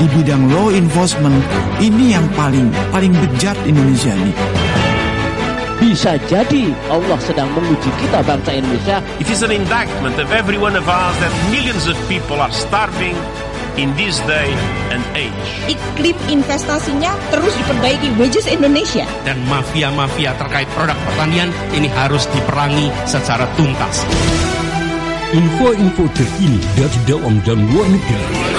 di bidang law enforcement ini yang paling paling bejat Indonesia ini. Bisa jadi Allah sedang menguji kita bangsa Indonesia. It is an indictment of every one of us that millions of people are starving in this day and age. Iklim investasinya terus diperbaiki wages Indonesia. Dan mafia-mafia terkait produk pertanian ini harus diperangi secara tuntas. Info-info terkini dari dalam dan luar negeri.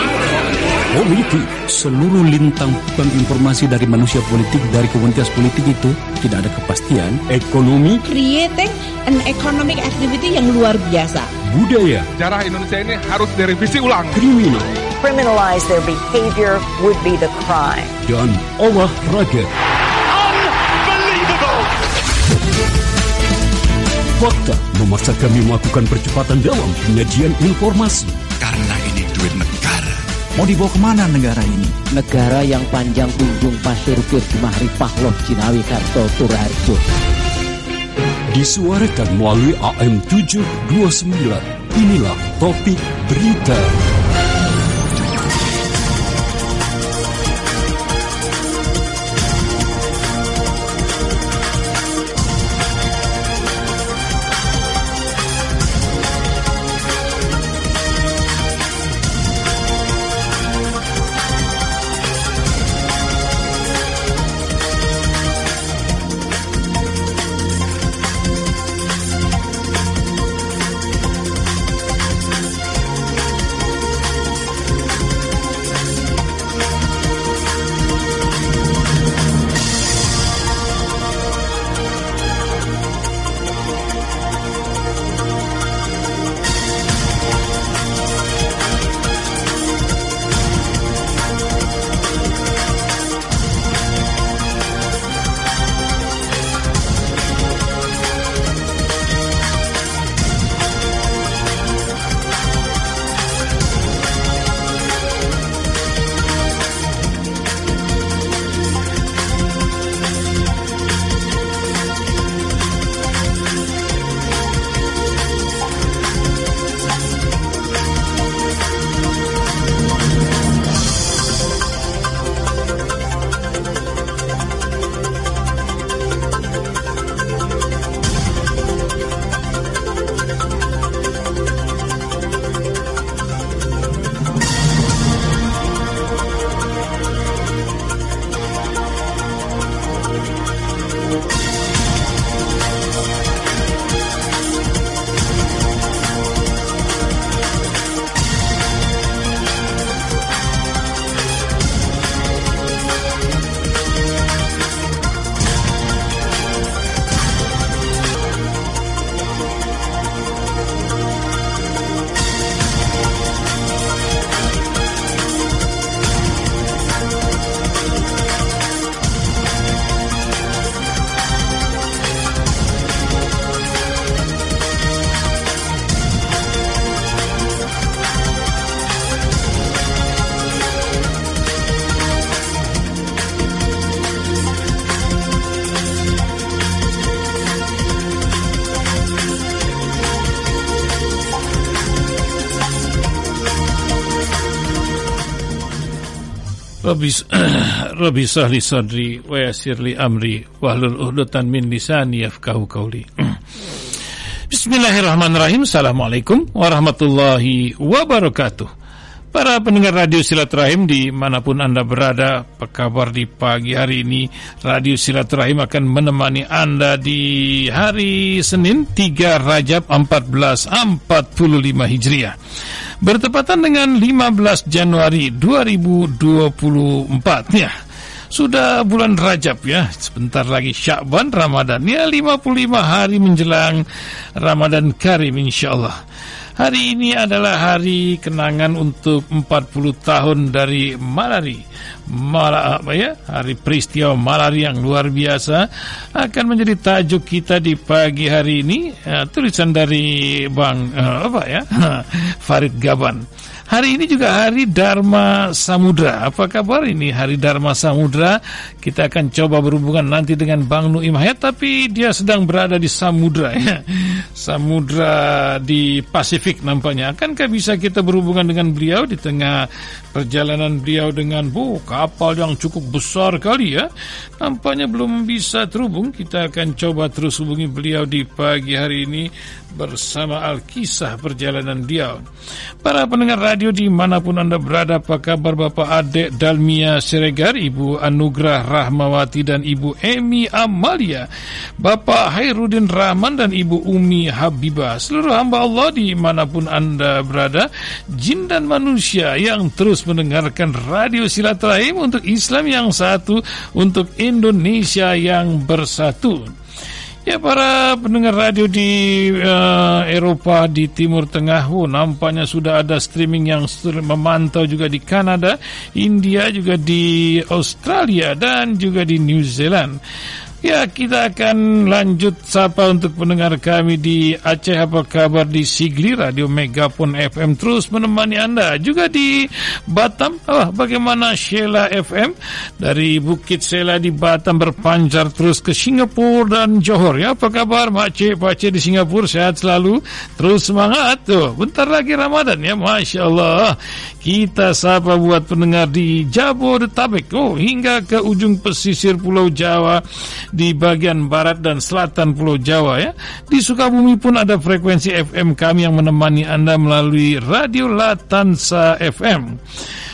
Politik, seluruh lintang bukan informasi dari manusia politik, dari komunitas politik itu tidak ada kepastian. Ekonomi, Creating an economic activity yang luar biasa. budaya, Sejarah Indonesia ini harus direvisi ulang. kriminal, criminalize their behavior would be the crime. dan olahraga. Fakta memaksa kami melakukan percepatan dalam penyajian informasi. Karena ini duit negara. Mau dibawa ke mana negara ini? Negara yang panjang kunjung pasir bir Jumahri Pahlov Cinawi Karto Turarjo. Disuarakan melalui AM 729. Inilah topik berita. Rabbi sahli sadri wa yassir li amri wahlul uhdatan min lisani yafqahu qawli. Bismillahirrahmanirrahim. Assalamualaikum warahmatullahi wabarakatuh. Para pendengar Radio Silaturahim di mana pun Anda berada, apa kabar di pagi hari ini? Radio Silaturahim akan menemani Anda di hari Senin 3 Rajab 1445 Hijriah. Bertepatan dengan 15 Januari 2024 ya. Sudah bulan Rajab ya, sebentar lagi Syakban Ramadan ya 55 hari menjelang Ramadan Karim insyaallah. Hari ini adalah hari kenangan untuk 40 tahun dari malari. Mala, apa ya? Hari peristiwa malari yang luar biasa akan menjadi tajuk kita di pagi hari ini. Ya, tulisan dari Bang eh, apa ya? Farid Gaban. Hari ini juga hari Dharma Samudra. Apa kabar ini hari Dharma Samudra? Kita akan coba berhubungan nanti dengan Bang Nuim Hayat, tapi dia sedang berada di Samudra ya. Samudra di Pasifik nampaknya. Akankah bisa kita berhubungan dengan beliau di tengah perjalanan beliau dengan bu kapal yang cukup besar kali ya? Nampaknya belum bisa terhubung. Kita akan coba terus hubungi beliau di pagi hari ini bersama Alkisah perjalanan dia. Para pendengar radio di mana pun Anda berada, apa kabar Bapak Adek Dalmia Siregar, Ibu Anugrah Rahmawati dan Ibu Emi Amalia, Bapak Hairudin Rahman dan Ibu Umi Habibah, seluruh hamba Allah di mana pun Anda berada, jin dan manusia yang terus mendengarkan radio silaturahim untuk Islam yang satu, untuk Indonesia yang bersatu. Ya para pendengar radio di uh, Eropa di Timur Tengah, oh, nampaknya sudah ada streaming yang memantau juga di Kanada, India juga di Australia dan juga di New Zealand. Ya, kita akan lanjut sapa untuk pendengar kami di Aceh apa kabar di Sigli Radio Megapon FM terus menemani Anda juga di Batam. Oh, bagaimana Sheila FM dari Bukit Sela di Batam berpancar terus ke Singapura dan Johor. Ya, apa kabar Pak Cik di Singapura sehat selalu. Terus semangat tuh. Bentar lagi Ramadan ya, Masya Allah. Kita sapa buat pendengar di Jabodetabek. Oh, hingga ke ujung pesisir Pulau Jawa di bagian barat dan selatan Pulau Jawa ya. Di Sukabumi pun ada frekuensi FM kami yang menemani Anda melalui Radio Latansa FM.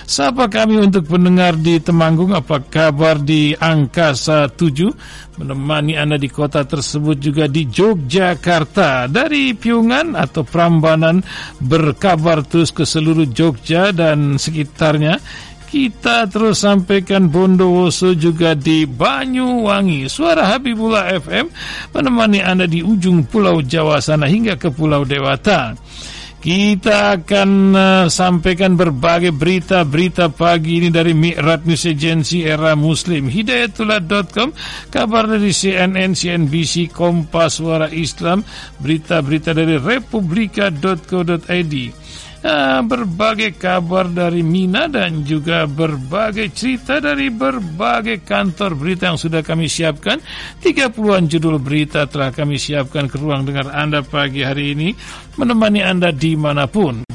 Sapa kami untuk pendengar di Temanggung apa kabar di Angkasa 7 menemani Anda di kota tersebut juga di Yogyakarta dari Piungan atau Prambanan berkabar terus ke seluruh Jogja dan sekitarnya kita terus sampaikan Bondowoso juga di Banyuwangi. Suara Habibullah FM menemani Anda di ujung Pulau Jawa sana hingga ke Pulau Dewata. Kita akan uh, sampaikan berbagai berita-berita pagi ini dari Mi'rat News Agency Era Muslim, Hidayatullah.com, kabar dari CNN, CNBC, Kompas, Suara Islam, berita-berita dari Republika.co.id uh, berbagai kabar dari Mina dan juga berbagai cerita dari berbagai kantor berita yang sudah kami siapkan. 30-an judul berita telah kami siapkan ke ruang dengar Anda pagi hari ini, menemani Anda di mana pun.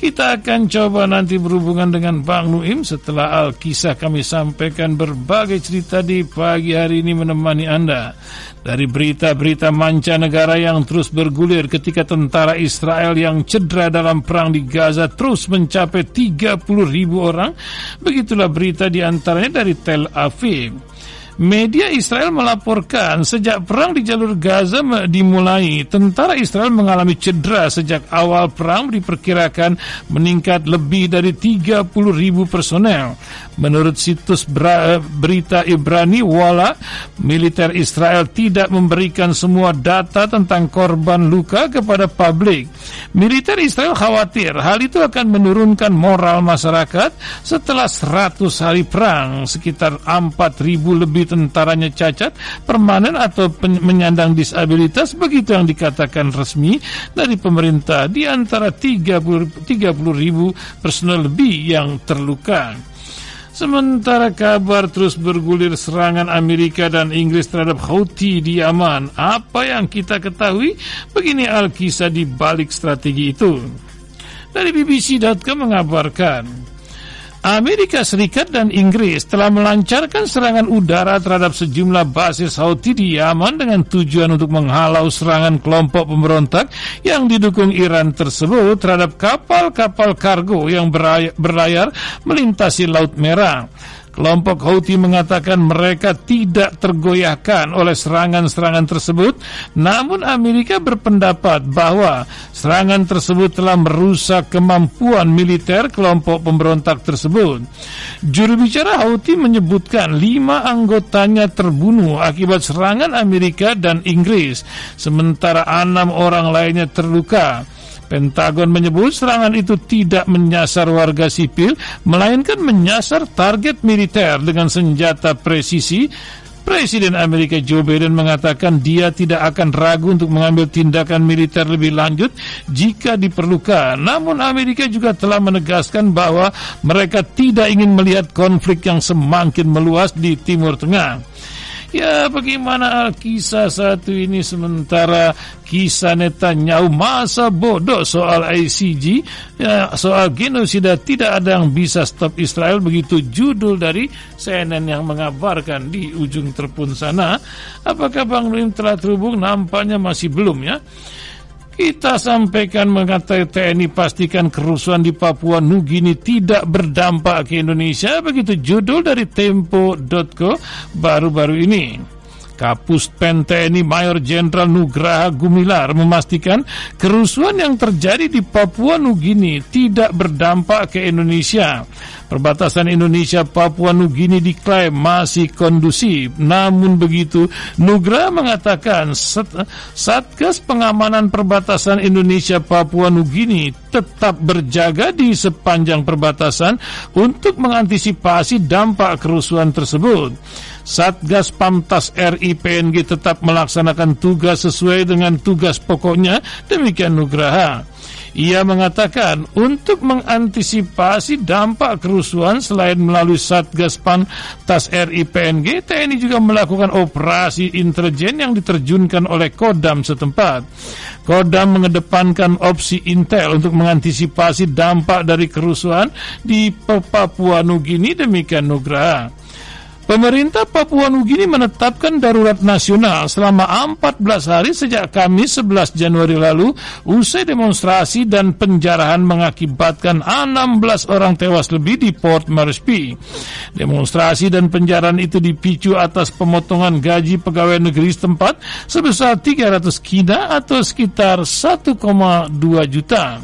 Kita akan coba nanti berhubungan dengan Bang Nuim setelah Al-Kisah kami sampaikan berbagai cerita di pagi hari ini menemani Anda. Dari berita-berita mancanegara yang terus bergulir ketika tentara Israel yang cedera dalam perang di Gaza terus mencapai 30 ribu orang. Begitulah berita di antaranya dari Tel Aviv. Media Israel melaporkan sejak perang di jalur Gaza dimulai, tentara Israel mengalami cedera sejak awal perang diperkirakan meningkat lebih dari 30 ribu personel. Menurut situs berita Ibrani Wala, militer Israel tidak memberikan semua data tentang korban luka kepada publik. Militer Israel khawatir hal itu akan menurunkan moral masyarakat setelah 100 hari perang, sekitar 4 ribu lebih tentaranya cacat, permanen atau menyandang disabilitas, begitu yang dikatakan resmi dari pemerintah di antara 30, 30 ribu personel lebih yang terluka. Sementara kabar terus bergulir serangan Amerika dan Inggris terhadap Houthi di Yaman. Apa yang kita ketahui? Begini Al-Kisah di balik strategi itu. Dari BBC.com mengabarkan, Amerika Serikat dan Inggris telah melancarkan serangan udara terhadap sejumlah basis Houthi di Yaman dengan tujuan untuk menghalau serangan kelompok pemberontak yang didukung Iran tersebut terhadap kapal-kapal kargo yang berlayar melintasi Laut Merah. Kelompok Houthi mengatakan mereka tidak tergoyahkan oleh serangan-serangan tersebut, namun Amerika berpendapat bahwa serangan tersebut telah merusak kemampuan militer kelompok pemberontak tersebut. Juru bicara Houthi menyebutkan lima anggotanya terbunuh akibat serangan Amerika dan Inggris, sementara enam orang lainnya terluka. Pentagon menyebut serangan itu tidak menyasar warga sipil, melainkan menyasar target militer dengan senjata presisi Presiden Amerika Joe Biden mengatakan dia tidak akan ragu untuk mengambil tindakan militer lebih lanjut jika diperlukan. Namun Amerika juga telah menegaskan bahwa mereka tidak ingin melihat konflik yang semakin meluas di Timur Tengah. Ya bagaimana kisah satu ini sementara? Kisah Netanyahu masa bodoh soal ICG ya, soal genosida tidak ada yang bisa stop Israel. Begitu judul dari CNN yang mengabarkan di ujung terpun sana. Apakah Bang Nuim telah terhubung? Nampaknya masih belum ya kita sampaikan mengatakan TNI pastikan kerusuhan di Papua Nugini tidak berdampak ke Indonesia. Begitu judul dari Tempo.co baru-baru ini. Kapus Pen TNI Mayor Jenderal Nugraha Gumilar memastikan kerusuhan yang terjadi di Papua Nugini tidak berdampak ke Indonesia. Perbatasan Indonesia Papua Nugini diklaim masih kondusif. Namun begitu, Nugra mengatakan Satgas Pengamanan Perbatasan Indonesia Papua Nugini tetap berjaga di sepanjang perbatasan untuk mengantisipasi dampak kerusuhan tersebut. Satgas Pamtas RI PNG tetap melaksanakan tugas sesuai dengan tugas pokoknya, demikian Nugraha. Ia mengatakan untuk mengantisipasi dampak kerusuhan selain melalui Satgas Pan Tas RI PNG, TNI juga melakukan operasi intelijen yang diterjunkan oleh Kodam setempat. Kodam mengedepankan opsi intel untuk mengantisipasi dampak dari kerusuhan di Papua Nugini demikian Nugraha. Pemerintah Papua Nugini menetapkan darurat nasional selama 14 hari sejak Kamis 11 Januari lalu usai demonstrasi dan penjarahan mengakibatkan 16 orang tewas lebih di Port Moresby. Demonstrasi dan penjarahan itu dipicu atas pemotongan gaji pegawai negeri setempat sebesar 300 kina atau sekitar 1,2 juta.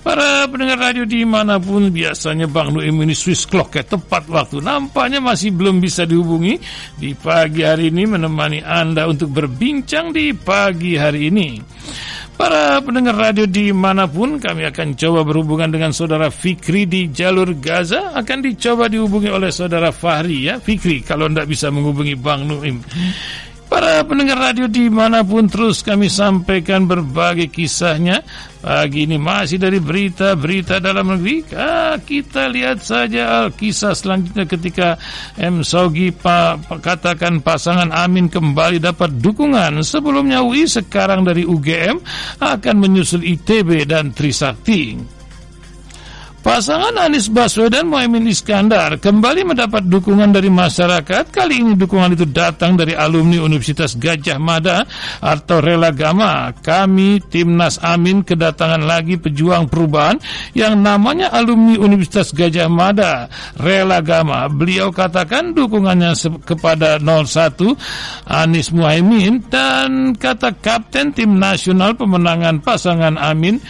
Para pendengar radio di mana pun biasanya Bang Nuim ini Swiss Clock ya tepat waktu. Nampaknya masih belum bisa dihubungi Di pagi hari ini menemani Anda untuk berbincang di pagi hari ini. Para pendengar radio di mana pun kami akan coba berhubungan dengan saudara Fikri di jalur Gaza. Akan dicoba dihubungi oleh saudara Fahri ya. Fikri kalau tidak bisa menghubungi Bang Nuim Para pendengar radio di mana pun terus kami sampaikan berbagai kisahnya. Pagi ini masih dari berita-berita dalam negeri. Ah, Kita lihat saja kisah selanjutnya ketika M. Sogi pa, katakan pasangan Amin kembali dapat dukungan. Sebelumnya UI sekarang dari UGM akan menyusul ITB dan Trisakti Pasangan Anies Baswedan Mohaimin Iskandar kembali mendapat dukungan dari masyarakat. Kali ini dukungan itu datang dari alumni Universitas Gajah Mada atau Rela Gama. Kami Timnas Amin kedatangan lagi pejuang perubahan yang namanya alumni Universitas Gajah Mada Rela Gama. Beliau katakan dukungannya kepada 01 Anies Mohaimin dan kata Kapten Tim Nasional pemenangan pasangan Amin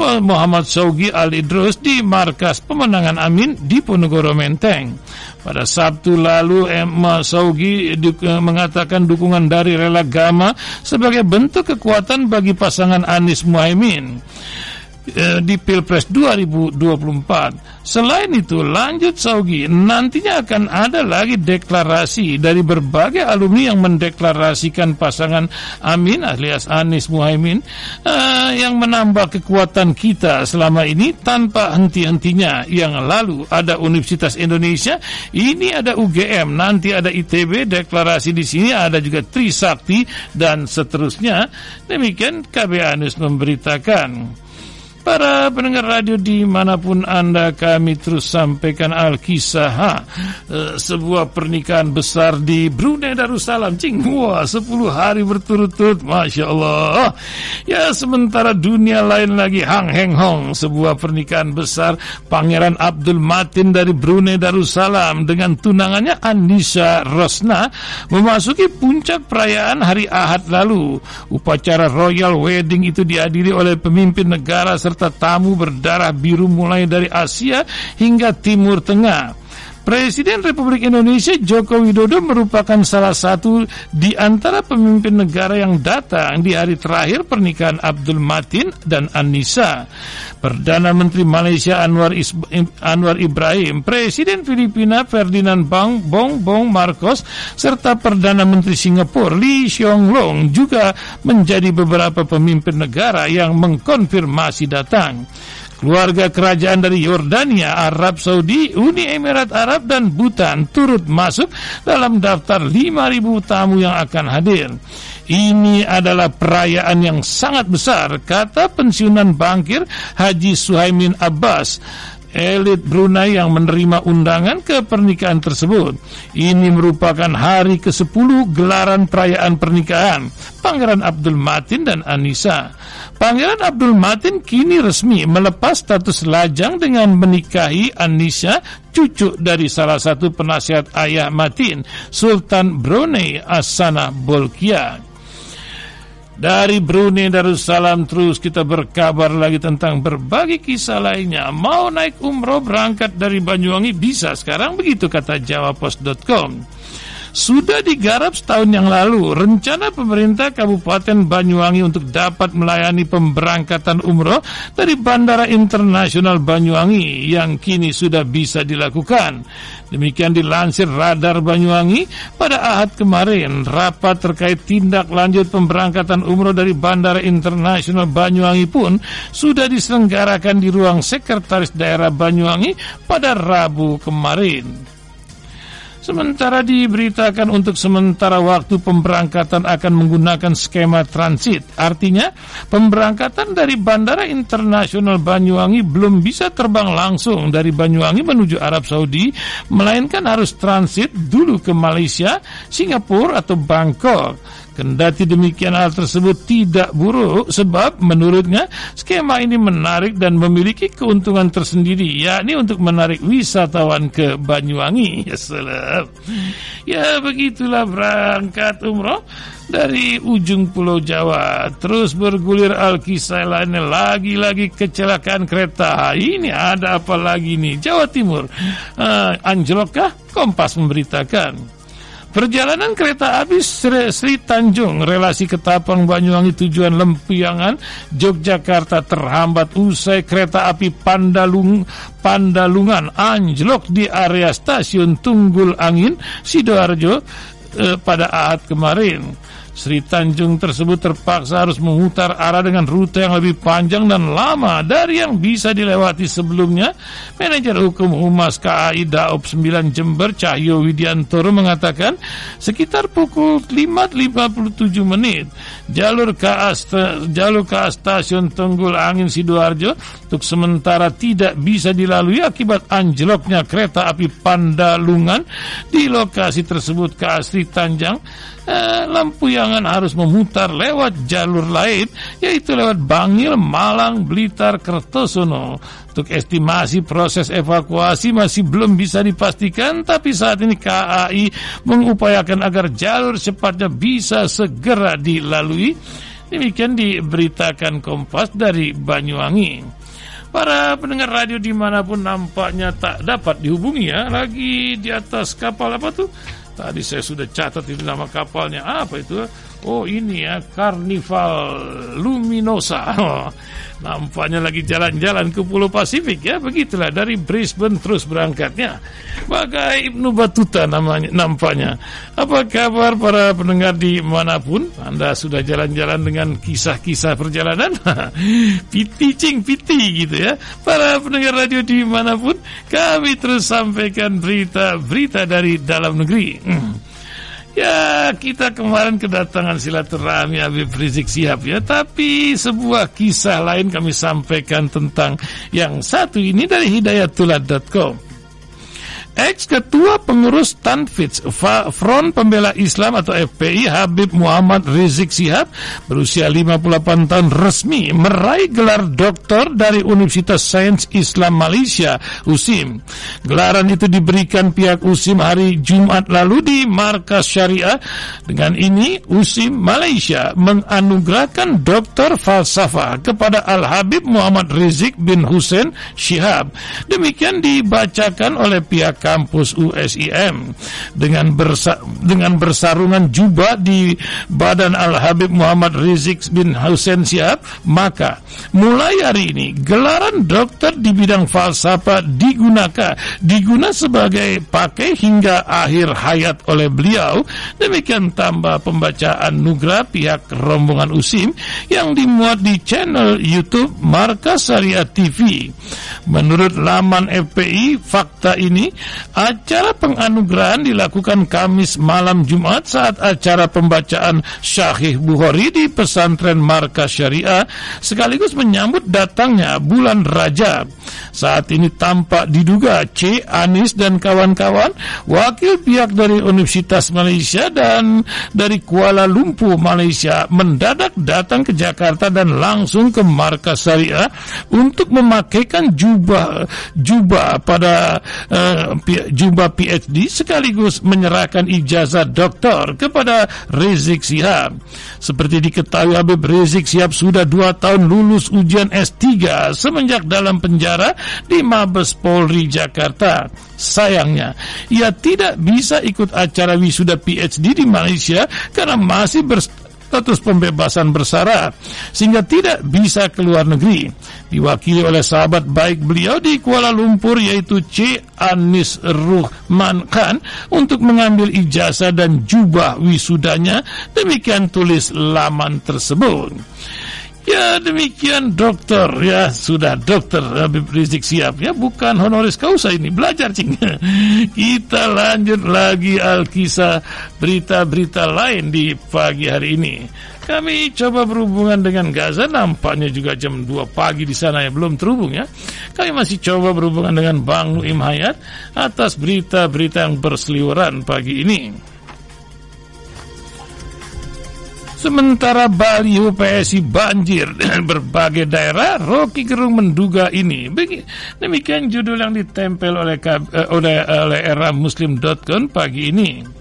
Muhammad Saugi Al Idrus di markas pemenangan Amin di Ponorogo Menteng. Pada Sabtu lalu Emma Saugi mengatakan dukungan dari Rela Gama sebagai bentuk kekuatan bagi pasangan Anies Muhaimin. Eh, di Pilpres 2024. Selain itu, lanjut Saugi, nantinya akan ada lagi deklarasi dari berbagai alumni yang mendeklarasikan pasangan Amin alias Anies Muhaimin uh, yang menambah kekuatan kita selama ini tanpa henti-hentinya. Yang lalu ada Universitas Indonesia, ini ada UGM, nanti ada ITB, deklarasi di sini ada juga Trisakti dan seterusnya. Demikian KB Anies memberitakan. Para pendengar radio di mana pun Anda kami terus sampaikan Al-Kisah e, Sebuah pernikahan besar di Brunei Darussalam. Cing, wah 10 hari berturut-turut Masya Allah. Ya sementara dunia lain lagi Hang Heng Hong Sebuah pernikahan besar Pangeran Abdul Matin dari Brunei Darussalam. Dengan tunangannya Anissa Rosna Memasuki puncak perayaan hari Ahad lalu. Upacara Royal Wedding itu dihadiri oleh pemimpin negara serta tamu berdarah biru mulai dari Asia hingga Timur Tengah. Presiden Republik Indonesia Joko Widodo merupakan salah satu di antara pemimpin negara yang datang di hari terakhir pernikahan Abdul Matin dan Anissa. Perdana Menteri Malaysia Anwar, Isb Anwar Ibrahim, Presiden Filipina Ferdinand Bang Bong Bong Marcos, serta Perdana Menteri Singapura Lee Hsien Loong juga menjadi beberapa pemimpin negara yang mengkonfirmasi datang keluarga kerajaan dari Yordania, Arab Saudi, Uni Emirat Arab dan Bhutan turut masuk dalam daftar 5.000 tamu yang akan hadir. Ini adalah perayaan yang sangat besar, kata pensiunan bangkir Haji Suhaimin Abbas elit Brunei yang menerima undangan ke pernikahan tersebut. Ini merupakan hari ke-10 gelaran perayaan pernikahan Pangeran Abdul Matin dan Anissa. Pangeran Abdul Matin kini resmi melepas status lajang dengan menikahi Anissa, cucu dari salah satu penasihat ayah Matin, Sultan Brunei Asana Bolkiah. Dari Brunei Darussalam terus kita berkabar lagi tentang berbagai kisah lainnya. Mau naik umroh berangkat dari Banyuwangi? Bisa. Sekarang begitu kata jawapos.com sudah digarap setahun yang lalu. Rencana pemerintah Kabupaten Banyuwangi untuk dapat melayani pemberangkatan umroh dari Bandara Internasional Banyuwangi yang kini sudah bisa dilakukan. Demikian dilansir Radar Banyuwangi pada Ahad kemarin. Rapat terkait tindak lanjut pemberangkatan umroh dari Bandara Internasional Banyuwangi pun sudah diselenggarakan di ruang Sekretaris Daerah Banyuwangi pada Rabu kemarin. Sementara diberitakan untuk sementara waktu pemberangkatan akan menggunakan skema transit. Artinya, pemberangkatan dari Bandara Internasional Banyuwangi belum bisa terbang langsung dari Banyuwangi menuju Arab Saudi, melainkan harus transit dulu ke Malaysia, Singapura atau Bangkok. Kendati demikian hal tersebut tidak buruk sebab menurutnya skema ini menarik dan memiliki keuntungan tersendiri yakni untuk menarik wisatawan ke Banyuwangi. Ya salam. Ya begitulah berangkat umroh dari ujung pulau Jawa. Terus bergulir alkisah lainnya lagi-lagi kecelakaan kereta. Ini ada apa lagi nih? Jawa Timur. Uh, anjlokkah Kompas memberitakan Perjalanan kereta api Sri, Sri Tanjung relasi Ketapang Banyuwangi tujuan Lempiangan Yogyakarta terhambat usai kereta api Pandalung Pandalungan anjlok di area stasiun Tunggul Angin Sidoarjo eh, pada Ahad kemarin. Sri Tanjung tersebut terpaksa harus memutar arah dengan rute yang lebih panjang dan lama dari yang bisa dilewati sebelumnya. Manajer Hukum Humas KAI Daop 9 Jember Cahyo Widiantoro mengatakan sekitar pukul 5.57 menit jalur KA, jalur KA Stasiun Tunggul Angin Sidoarjo untuk sementara tidak bisa dilalui akibat anjloknya kereta api Pandalungan di lokasi tersebut KA Sri Tanjung eh, Lampuyangan harus memutar lewat jalur lain yaitu lewat Bangil, Malang, Blitar, Kertosono. Untuk estimasi proses evakuasi masih belum bisa dipastikan tapi saat ini KAI mengupayakan agar jalur cepatnya bisa segera dilalui. Demikian diberitakan Kompas dari Banyuwangi. Para pendengar radio di mana pun nampaknya tak dapat dihubungi ya Lagi di atas kapal apa tuh Tadi saya sudah catat itu nama kapalnya apa itu? Oh ini ya Carnival Luminosa. Nampaknya lagi jalan-jalan ke Pulau Pasifik ya. Begitulah dari Brisbane terus berangkatnya. Bagai Ibnu Batuta namanya nampaknya. Apa kabar para pendengar di mana pun? Anda sudah jalan-jalan dengan kisah-kisah perjalanan? piti cing piti gitu ya. Para pendengar radio di mana pun, kami terus sampaikan berita-berita dari dalam negeri. Hmm. Ya kita kemarin kedatangan silaturahmi Habib Rizik Sihab ya. Tapi sebuah kisah lain kami sampaikan tentang yang satu ini dari hidayatullah.com Ex-ketua pengurus Tanfits Front Pembela Islam atau FPI Habib Muhammad Rizik Sihab berusia 58 tahun resmi meraih gelar doktor dari Universitas Sains Islam Malaysia USIM. Gelaran itu diberikan pihak USIM hari Jumat lalu di Markas Syariah. Dengan ini USIM Malaysia menganugerahkan doktor falsafah kepada Al-Habib Muhammad Rizik bin Hussein Syihab. Demikian dibacakan oleh pihak kampus USIM dengan bersa dengan bersarungan jubah di badan Al Habib Muhammad Rizik bin Hussein Siap maka mulai hari ini gelaran dokter di bidang falsafah digunakan diguna sebagai pakai hingga akhir hayat oleh beliau. Demikian tambah pembacaan nugra pihak rombongan USIM yang dimuat di channel YouTube Markas Syariah TV menurut laman FPI fakta ini acara penganugerahan dilakukan Kamis malam Jumat saat acara pembacaan Syahih Bukhari di pesantren Markas Syariah sekaligus menyambut datangnya bulan Rajab saat ini tampak diduga C. Anis dan kawan-kawan wakil pihak dari Universitas Malaysia dan dari Kuala Lumpur Malaysia mendadak datang ke Jakarta dan langsung ke markas syariah untuk memakaikan jubah jubah pada uh, jubah PhD sekaligus menyerahkan ijazah doktor kepada Rizik Sihab. Seperti diketahui Habib Rizik Sihab sudah dua tahun lulus ujian S3 semenjak dalam penjara di Mabes Polri Jakarta. Sayangnya, ia tidak bisa ikut acara wisuda PhD di Malaysia karena masih berstatus pembebasan bersyarat sehingga tidak bisa keluar negeri. Diwakili oleh sahabat baik beliau di Kuala Lumpur yaitu C. Anis Ruhman Khan untuk mengambil ijazah dan jubah wisudanya. Demikian tulis laman tersebut. Ya demikian dokter. Ya sudah dokter Habib Rizik siap. Ya bukan honoris causa ini. Belajar cing. Kita lanjut lagi alkisah berita-berita lain di pagi hari ini. Kami coba berhubungan dengan Gaza. Nampaknya juga jam 2 pagi di sana ya belum terhubung ya. Kami masih coba berhubungan dengan Bang Nuim Hayat atas berita-berita yang berseliweran pagi ini Sementara Bali PSI banjir dengan berbagai daerah, Rocky Gerung menduga ini. Demikian judul yang ditempel oleh eh, oleh, oleh era muslim.com pagi ini.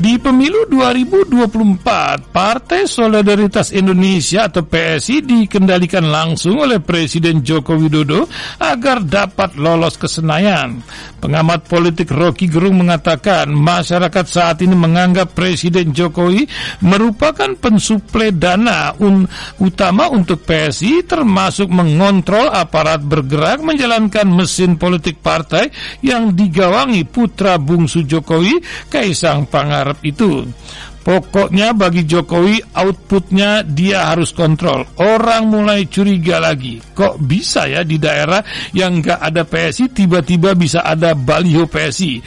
Di pemilu 2024, Partai Solidaritas Indonesia atau PSI dikendalikan langsung oleh Presiden Joko Widodo agar dapat lolos ke Senayan. Pengamat politik Rocky Gerung mengatakan masyarakat saat ini menganggap Presiden Jokowi merupakan pensuplai dana un utama untuk PSI termasuk mengontrol aparat bergerak menjalankan mesin politik partai yang digawangi putra bungsu Jokowi Kaisang Pangarap Arab itu. Pokoknya bagi Jokowi outputnya dia harus kontrol. Orang mulai curiga lagi. Kok bisa ya di daerah yang nggak ada PSI tiba-tiba bisa ada baliho PSI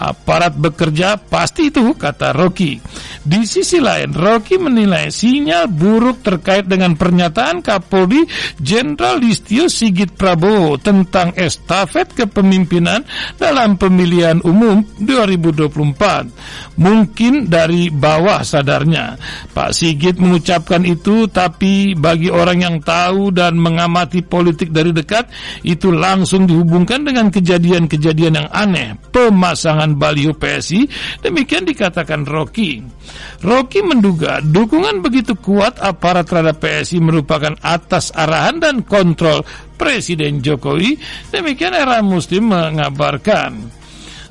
aparat bekerja pasti itu kata Rocky. Di sisi lain, Rocky menilai sinyal buruk terkait dengan pernyataan Kapolri Jenderal Listio Sigit Prabowo tentang estafet kepemimpinan dalam pemilihan umum 2024. Mungkin dari bawah sadarnya. Pak Sigit mengucapkan itu tapi bagi orang yang tahu dan mengamati politik dari dekat itu langsung dihubungkan dengan kejadian-kejadian yang aneh. Pemasangan dukungan baliho PSI, demikian dikatakan Rocky. Rocky menduga dukungan begitu kuat aparat terhadap PSI merupakan atas arahan dan kontrol Presiden Jokowi, demikian era muslim mengabarkan.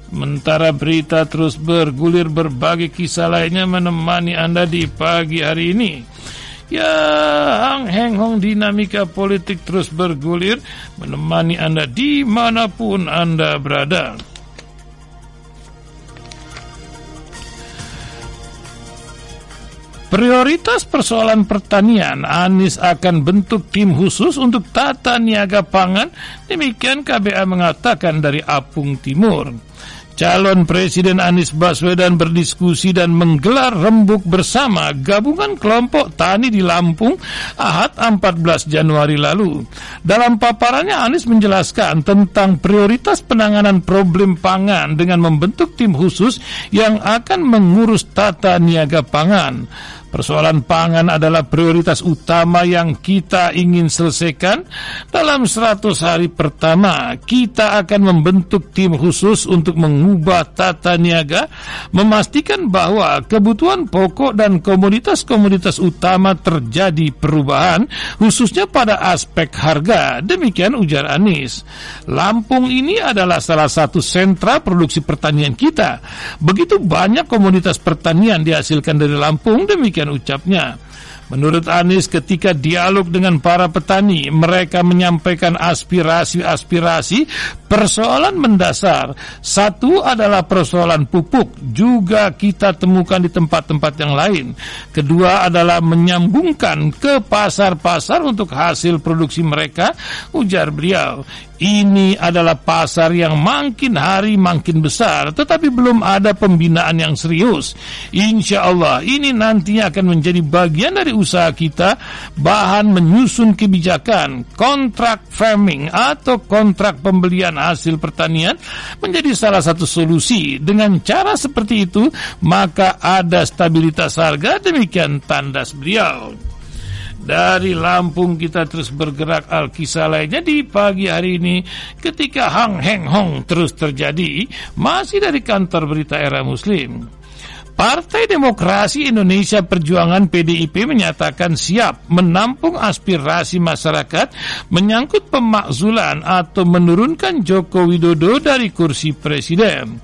Sementara berita terus bergulir berbagai kisah lainnya menemani Anda di pagi hari ini. Ya, Hang Heng Hong dinamika politik terus bergulir menemani Anda di mana pun Anda berada. Prioritas persoalan pertanian, Anies akan bentuk tim khusus untuk tata niaga pangan, demikian KBA mengatakan dari Apung Timur. Calon Presiden Anies Baswedan berdiskusi dan menggelar rembuk bersama gabungan kelompok tani di Lampung Ahad 14 Januari lalu. Dalam paparannya Anies menjelaskan tentang prioritas penanganan problem pangan dengan membentuk tim khusus yang akan mengurus tata niaga pangan. Persoalan pangan adalah prioritas utama yang kita ingin selesaikan. Dalam 100 hari pertama, kita akan membentuk tim khusus untuk mengubah tata niaga, memastikan bahwa kebutuhan pokok dan komoditas-komoditas utama terjadi perubahan, khususnya pada aspek harga. Demikian ujar Anies. Lampung ini adalah salah satu sentra produksi pertanian kita. Begitu banyak komoditas pertanian dihasilkan dari Lampung, demikian demikian ucapnya. Menurut Anies ketika dialog dengan para petani, mereka menyampaikan aspirasi-aspirasi persoalan mendasar. Satu adalah persoalan pupuk, juga kita temukan di tempat-tempat yang lain. Kedua adalah menyambungkan ke pasar-pasar untuk hasil produksi mereka, ujar beliau. Ini adalah pasar yang makin hari makin besar, tetapi belum ada pembinaan yang serius. Insya Allah, ini nantinya akan menjadi bagian dari usaha kita, bahan menyusun kebijakan, kontrak farming atau kontrak pembelian hasil pertanian menjadi salah satu solusi. Dengan cara seperti itu, maka ada stabilitas harga, demikian tandas beliau. Dari Lampung kita terus bergerak Alkisah lainnya di pagi hari ini ketika Hang Heng Hong terus terjadi masih dari kantor berita era muslim. Partai Demokrasi Indonesia Perjuangan PDIP menyatakan siap menampung aspirasi masyarakat menyangkut pemakzulan atau menurunkan Joko Widodo dari kursi presiden.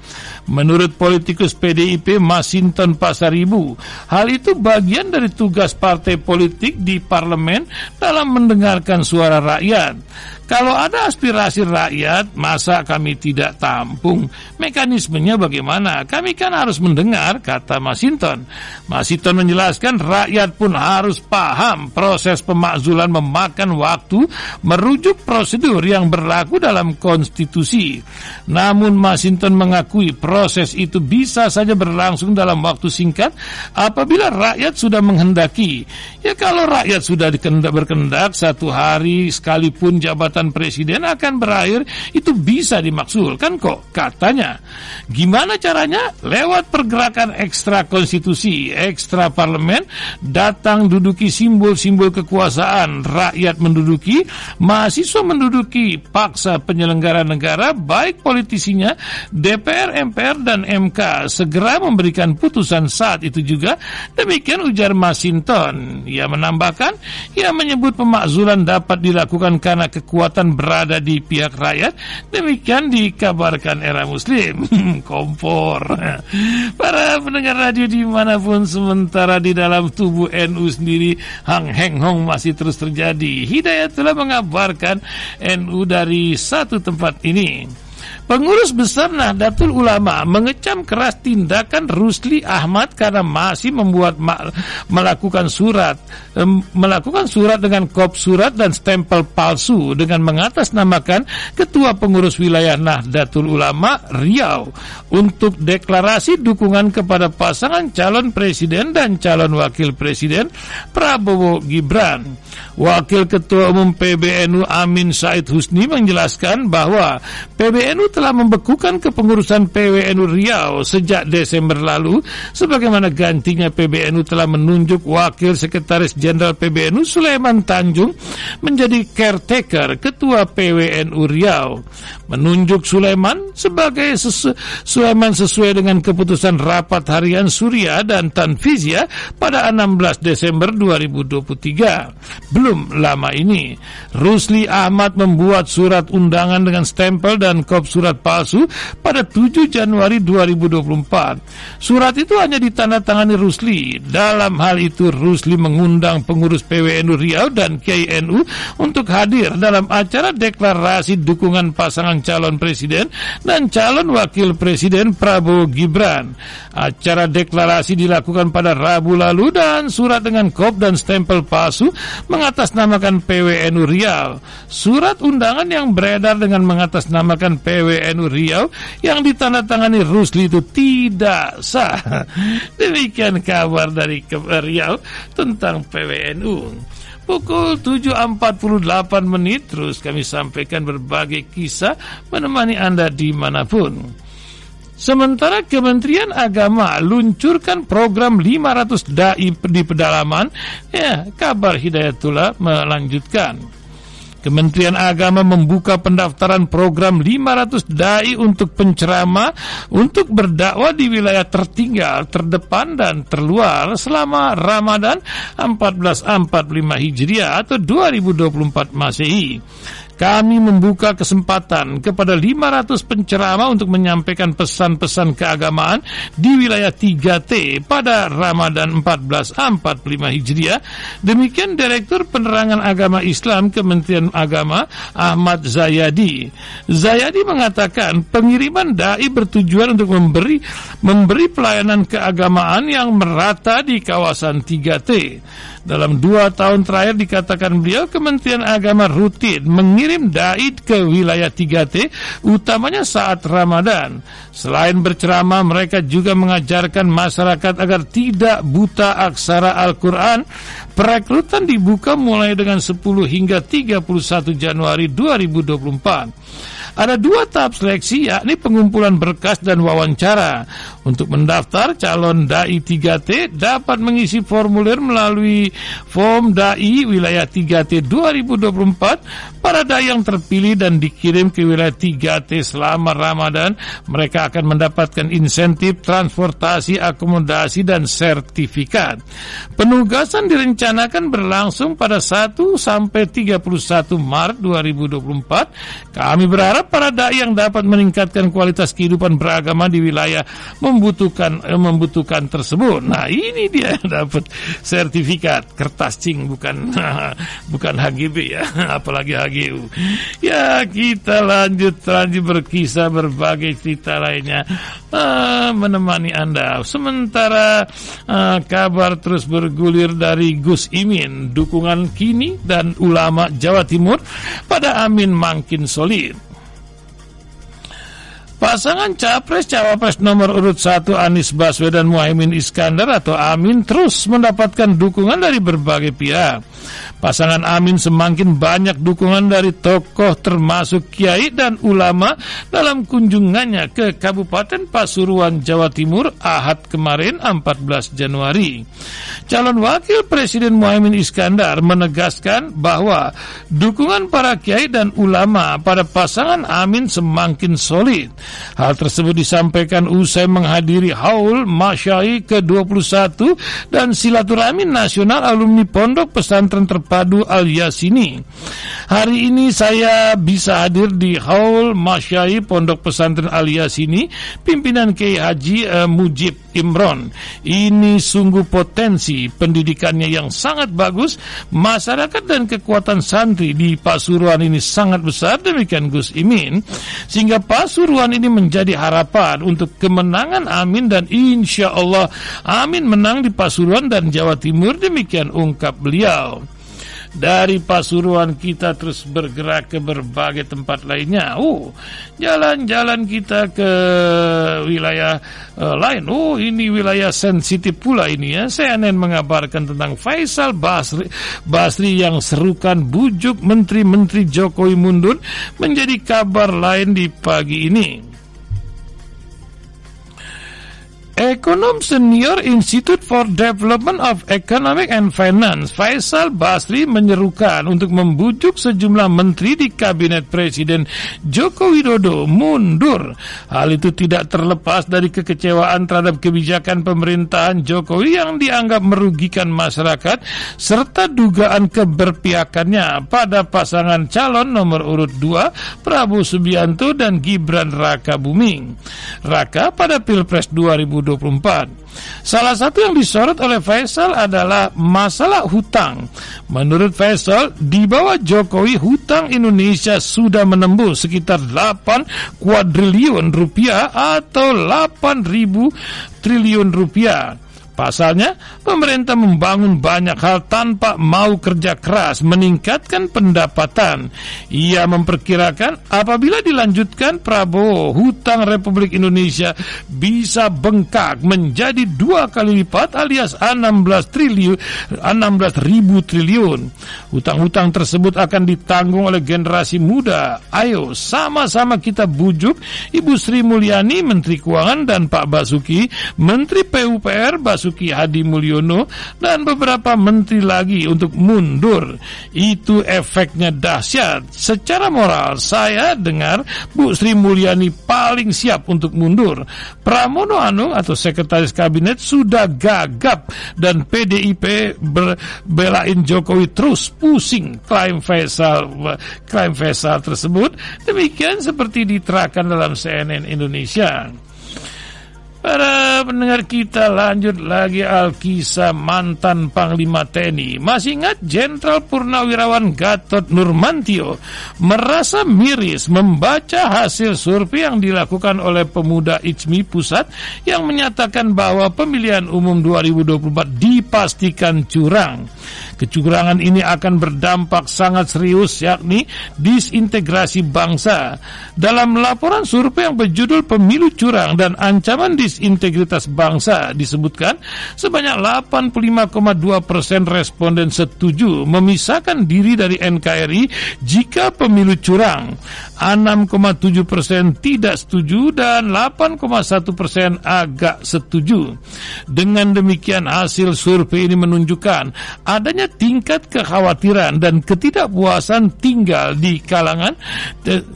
Menurut politikus PDIP Masinton Pasaribu, hal itu bagian dari tugas partai politik di parlemen dalam mendengarkan suara rakyat. Kalau ada aspirasi rakyat, masa kami tidak tampung? Mekanismenya bagaimana? Kami kan harus mendengar, kata Masinton. Masinton menjelaskan rakyat pun harus paham proses pemakzulan memakan waktu merujuk prosedur yang berlaku dalam konstitusi. Namun Masinton mengakui proses itu bisa saja berlangsung dalam waktu singkat apabila rakyat sudah menghendaki. Ya kalau rakyat sudah berkendak satu hari sekalipun jabatan jabatan presiden akan berakhir itu bisa dimaksulkan kok katanya. Gimana caranya? Lewat pergerakan ekstra konstitusi, ekstra parlemen, datang duduki simbol-simbol kekuasaan, rakyat menduduki, mahasiswa menduduki, paksa penyelenggara negara, baik politisinya, DPR, MPR, dan MK segera memberikan putusan saat itu juga. Demikian ujar Masinton. Ia menambahkan, ia menyebut pemakzulan dapat dilakukan karena kekuatan kekuatan berada di pihak rakyat. Demikian dikabarkan era muslim. Kompor. Para pendengar radio di mana pun sementara di dalam tubuh NU sendiri Hang Heng Hong masih terus terjadi. Hidayat telah mengabarkan NU dari satu tempat ini. Pengurus besar Nahdlatul Ulama mengecam keras tindakan Rusli Ahmad karena masih membuat melakukan surat melakukan surat dengan kop surat dan stempel palsu dengan mengatasnamakan Ketua Pengurus Wilayah Nahdlatul Ulama Riau untuk deklarasi dukungan kepada pasangan calon presiden dan calon wakil presiden Prabowo Gibran. Wakil Ketua Umum PBNU Amin Said Husni menjelaskan bahwa PBNU telah membekukan kepengurusan PWNU Riau sejak Desember lalu sebagaimana gantinya PBNU telah menunjuk Wakil Sekretaris Jenderal PBNU Sulaiman Tanjung menjadi caretaker Ketua PWNU Riau. Menunjuk Sulaiman sebagai sesu Sulaiman sesuai dengan keputusan rapat harian Surya dan Tanfizia pada 16 Desember 2023 belum lama ini Rusli Ahmad membuat surat undangan dengan stempel dan kop surat palsu pada 7 Januari 2024. Surat itu hanya ditandatangani Rusli. Dalam hal itu Rusli mengundang pengurus PWNU Riau dan KNU untuk hadir dalam acara deklarasi dukungan pasangan calon presiden dan calon wakil presiden Prabowo Gibran. Acara deklarasi dilakukan pada Rabu lalu dan surat dengan kop dan stempel palsu mengatasnamakan PWNU Riau. Surat undangan yang beredar dengan mengatasnamakan PWNU Riau yang ditandatangani Rusli itu tidak sah. Demikian kabar dari Riau tentang PWNU. Pukul 7.48 menit terus kami sampaikan berbagai kisah menemani Anda di mana pun. Sementara Kementerian Agama luncurkan program 500 dai di pedalaman, ya kabar Hidayatullah melanjutkan. Kementerian Agama membuka pendaftaran program 500 dai untuk penceramah untuk berdakwah di wilayah tertinggal, terdepan dan terluar selama Ramadan 1445 Hijriah atau 2024 Masehi kami membuka kesempatan kepada 500 penceramah untuk menyampaikan pesan-pesan keagamaan di wilayah 3T pada Ramadan 1445 Hijriah. Demikian Direktur Penerangan Agama Islam Kementerian Agama Ahmad Zayadi. Zayadi mengatakan pengiriman dai bertujuan untuk memberi memberi pelayanan keagamaan yang merata di kawasan 3T. Dalam dua tahun terakhir dikatakan beliau Kementerian Agama rutin mengirim dai ke wilayah 3T utamanya saat Ramadan. Selain berceramah mereka juga mengajarkan masyarakat agar tidak buta aksara Al-Quran. Perekrutan dibuka mulai dengan 10 hingga 31 Januari 2024. Ada dua tahap seleksi yakni pengumpulan berkas dan wawancara. Untuk mendaftar calon dai 3T dapat mengisi formulir melalui form dai wilayah 3T 2024 para dai yang terpilih dan dikirim ke wilayah 3T selama Ramadan mereka akan mendapatkan insentif transportasi, akomodasi dan sertifikat. Penugasan direncanakan berlangsung pada 1 sampai 31 Maret 2024. Kami berharap para dai yang dapat meningkatkan kualitas kehidupan beragama di wilayah membutuhkan eh, membutuhkan tersebut. Nah, ini dia dapat sertifikat kertas cing bukan bukan HGB ya, apalagi HGU. Ya, kita lanjut lanjut berkisah berbagai cerita lainnya uh, menemani Anda. Sementara uh, kabar terus bergulir dari Gus Imin, dukungan kini dan ulama Jawa Timur pada Amin makin solid. Pasangan Capres-Cawapres nomor urut 1 Anies Baswedan Muhaimin Iskandar atau Amin terus mendapatkan dukungan dari berbagai pihak. Pasangan Amin semakin banyak dukungan dari tokoh termasuk kiai dan ulama dalam kunjungannya ke Kabupaten Pasuruan, Jawa Timur Ahad kemarin 14 Januari. Calon Wakil Presiden Muhammad Iskandar menegaskan bahwa dukungan para kiai dan ulama pada pasangan Amin semakin solid. Hal tersebut disampaikan usai menghadiri haul Masyai ke-21 dan silaturahmi nasional alumni Pondok Pesantren Terpadu Al Yasini. Hari ini saya bisa hadir di Haul Masyai Pondok Pesantren Al Yasini, pimpinan Kiai Haji uh, Mujib Imron. Ini sungguh potensi pendidikannya yang sangat bagus, masyarakat dan kekuatan santri di Pasuruan ini sangat besar. Demikian Gus Imin, sehingga Pasuruan ini menjadi harapan untuk kemenangan Amin dan insya Allah Amin menang di Pasuruan dan Jawa Timur. Demikian ungkap beliau dari Pasuruan kita terus bergerak ke berbagai tempat lainnya. Oh, jalan-jalan kita ke wilayah uh, lain. Oh, ini wilayah sensitif pula ini ya. CNN mengabarkan tentang Faisal Basri, Basri yang serukan bujuk menteri-menteri Jokowi mundur menjadi kabar lain di pagi ini. Ekonom Senior Institute for Development of Economic and Finance Faisal Basri menyerukan untuk membujuk sejumlah menteri di kabinet Presiden Joko Widodo mundur. Hal itu tidak terlepas dari kekecewaan terhadap kebijakan pemerintahan Jokowi yang dianggap merugikan masyarakat serta dugaan keberpihakannya pada pasangan calon nomor urut 2 Prabowo Subianto dan Gibran Raka Buming. Raka pada Pilpres 2020 2024. Salah satu yang disorot oleh Faisal adalah masalah hutang. Menurut Faisal, di bawah Jokowi hutang Indonesia sudah menembus sekitar 8 kuadriliun rupiah atau 8 ribu triliun rupiah. Pasalnya, pemerintah membangun banyak hal tanpa mau kerja keras meningkatkan pendapatan. Ia memperkirakan apabila dilanjutkan Prabowo, hutang Republik Indonesia bisa bengkak menjadi dua kali lipat alias 16 triliun 16 ribu triliun. Hutang-hutang tersebut akan ditanggung oleh generasi muda. Ayo sama-sama kita bujuk Ibu Sri Mulyani Menteri Keuangan dan Pak Basuki Menteri PUPR Basuki Basuki Hadi Mulyono dan beberapa menteri lagi untuk mundur. Itu efeknya dahsyat. Secara moral, saya dengar Bu Sri Mulyani paling siap untuk mundur. Pramono Anung atau Sekretaris Kabinet sudah gagap dan PDIP belain Jokowi terus pusing klaim Faisal klaim Faisal tersebut. Demikian seperti diterahkan dalam CNN Indonesia. Para pendengar kita lanjut lagi Alkisah mantan Panglima TNI. Masih ingat Jenderal Purnawirawan Gatot Nurmantio merasa miris membaca hasil survei yang dilakukan oleh pemuda ICMI Pusat yang menyatakan bahwa pemilihan umum 2024 dipastikan curang. Kecurangan ini akan berdampak sangat serius yakni disintegrasi bangsa. Dalam laporan survei yang berjudul Pemilu Curang dan Ancaman Disintegritas Bangsa disebutkan sebanyak 85,2 persen responden setuju memisahkan diri dari NKRI jika pemilu curang. 6,7 persen tidak setuju dan 8,1 persen agak setuju. Dengan demikian hasil survei ini menunjukkan adanya tingkat kekhawatiran dan ketidakpuasan tinggal di kalangan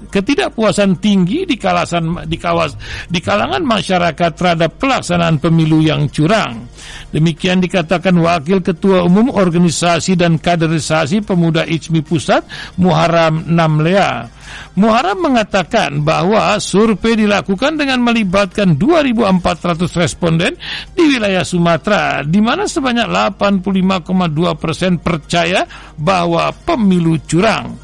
ketidakpuasan tinggi di kawasan di kawas di kalangan masyarakat terhadap pelaksanaan pemilu yang curang. Demikian dikatakan Wakil Ketua Umum Organisasi dan Kaderisasi Pemuda ICMI Pusat Muharam Namlea. Muharam mengatakan bahwa survei dilakukan dengan melibatkan 2.400 responden di wilayah Sumatera, di mana sebanyak 85,2 persen percaya bahwa pemilu curang.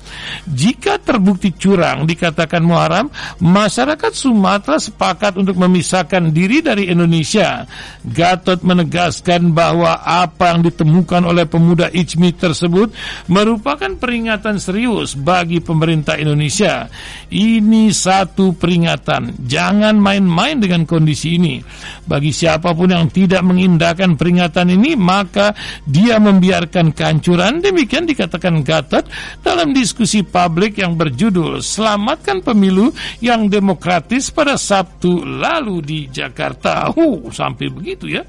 Jika terbukti curang, dikatakan Muharam, masyarakat Sumatera sepakat untuk memisahkan diri dari Indonesia. Gatot menegaskan bahwa apa yang ditemukan oleh pemuda ICMI tersebut merupakan peringatan serius bagi pemerintah Indonesia. Ini satu peringatan. Jangan main-main dengan kondisi ini. Bagi siapa pun yang tidak mengindahkan peringatan ini, maka dia membiarkan kehancuran. Demikian dikatakan Gatot dalam diskusi publik yang berjudul Selamatkan Pemilu yang Demokratis pada Sabtu lalu di Jakarta. Uh, sampai begitu ya.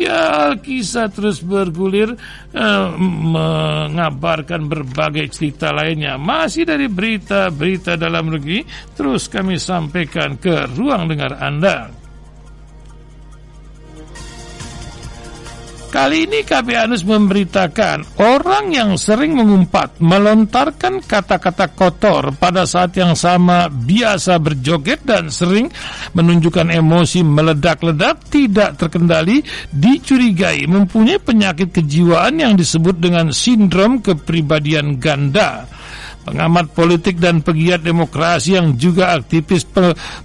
Ya, kisah terus bergulir eh, mengabarkan berbagai cerita lainnya. Masih dari berita-berita dalam negeri, terus kami sampaikan ke ruang dengar Anda. Kali ini KB Anus memberitakan orang yang sering mengumpat melontarkan kata-kata kotor pada saat yang sama biasa berjoget dan sering menunjukkan emosi meledak-ledak tidak terkendali dicurigai mempunyai penyakit kejiwaan yang disebut dengan sindrom kepribadian ganda pengamat politik dan pegiat demokrasi yang juga aktivis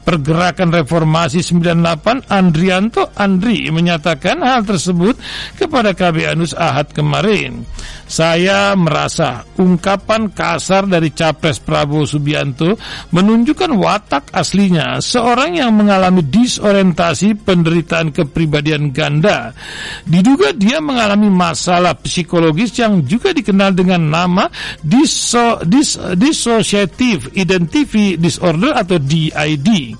pergerakan reformasi 98 Andrianto Andri menyatakan hal tersebut kepada KB Anus Ahad kemarin. Saya merasa ungkapan kasar dari Capres Prabowo Subianto menunjukkan watak aslinya seorang yang mengalami disorientasi penderitaan kepribadian ganda. Diduga dia mengalami masalah psikologis yang juga dikenal dengan nama diso, dis, dissociative identity disorder atau DID.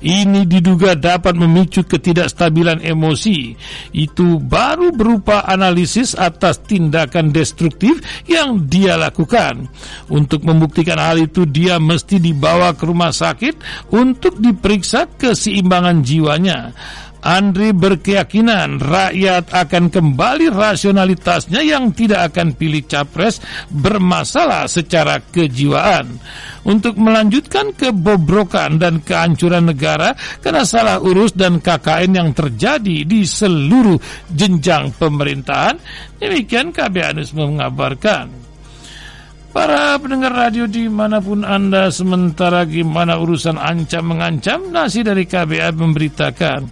Ini diduga dapat memicu ketidakstabilan emosi. Itu baru berupa analisis atas tindakan destruktif yang dia lakukan. Untuk membuktikan hal itu dia mesti dibawa ke rumah sakit untuk diperiksa keseimbangan jiwanya. Andri berkeyakinan rakyat akan kembali rasionalitasnya yang tidak akan pilih capres bermasalah secara kejiwaan. Untuk melanjutkan kebobrokan dan kehancuran negara karena salah urus dan KKN yang terjadi di seluruh jenjang pemerintahan, demikian KB Anus mengabarkan. Para pendengar radio di mana pun Anda sementara gimana urusan ancam mengancam nasi dari KBA memberitakan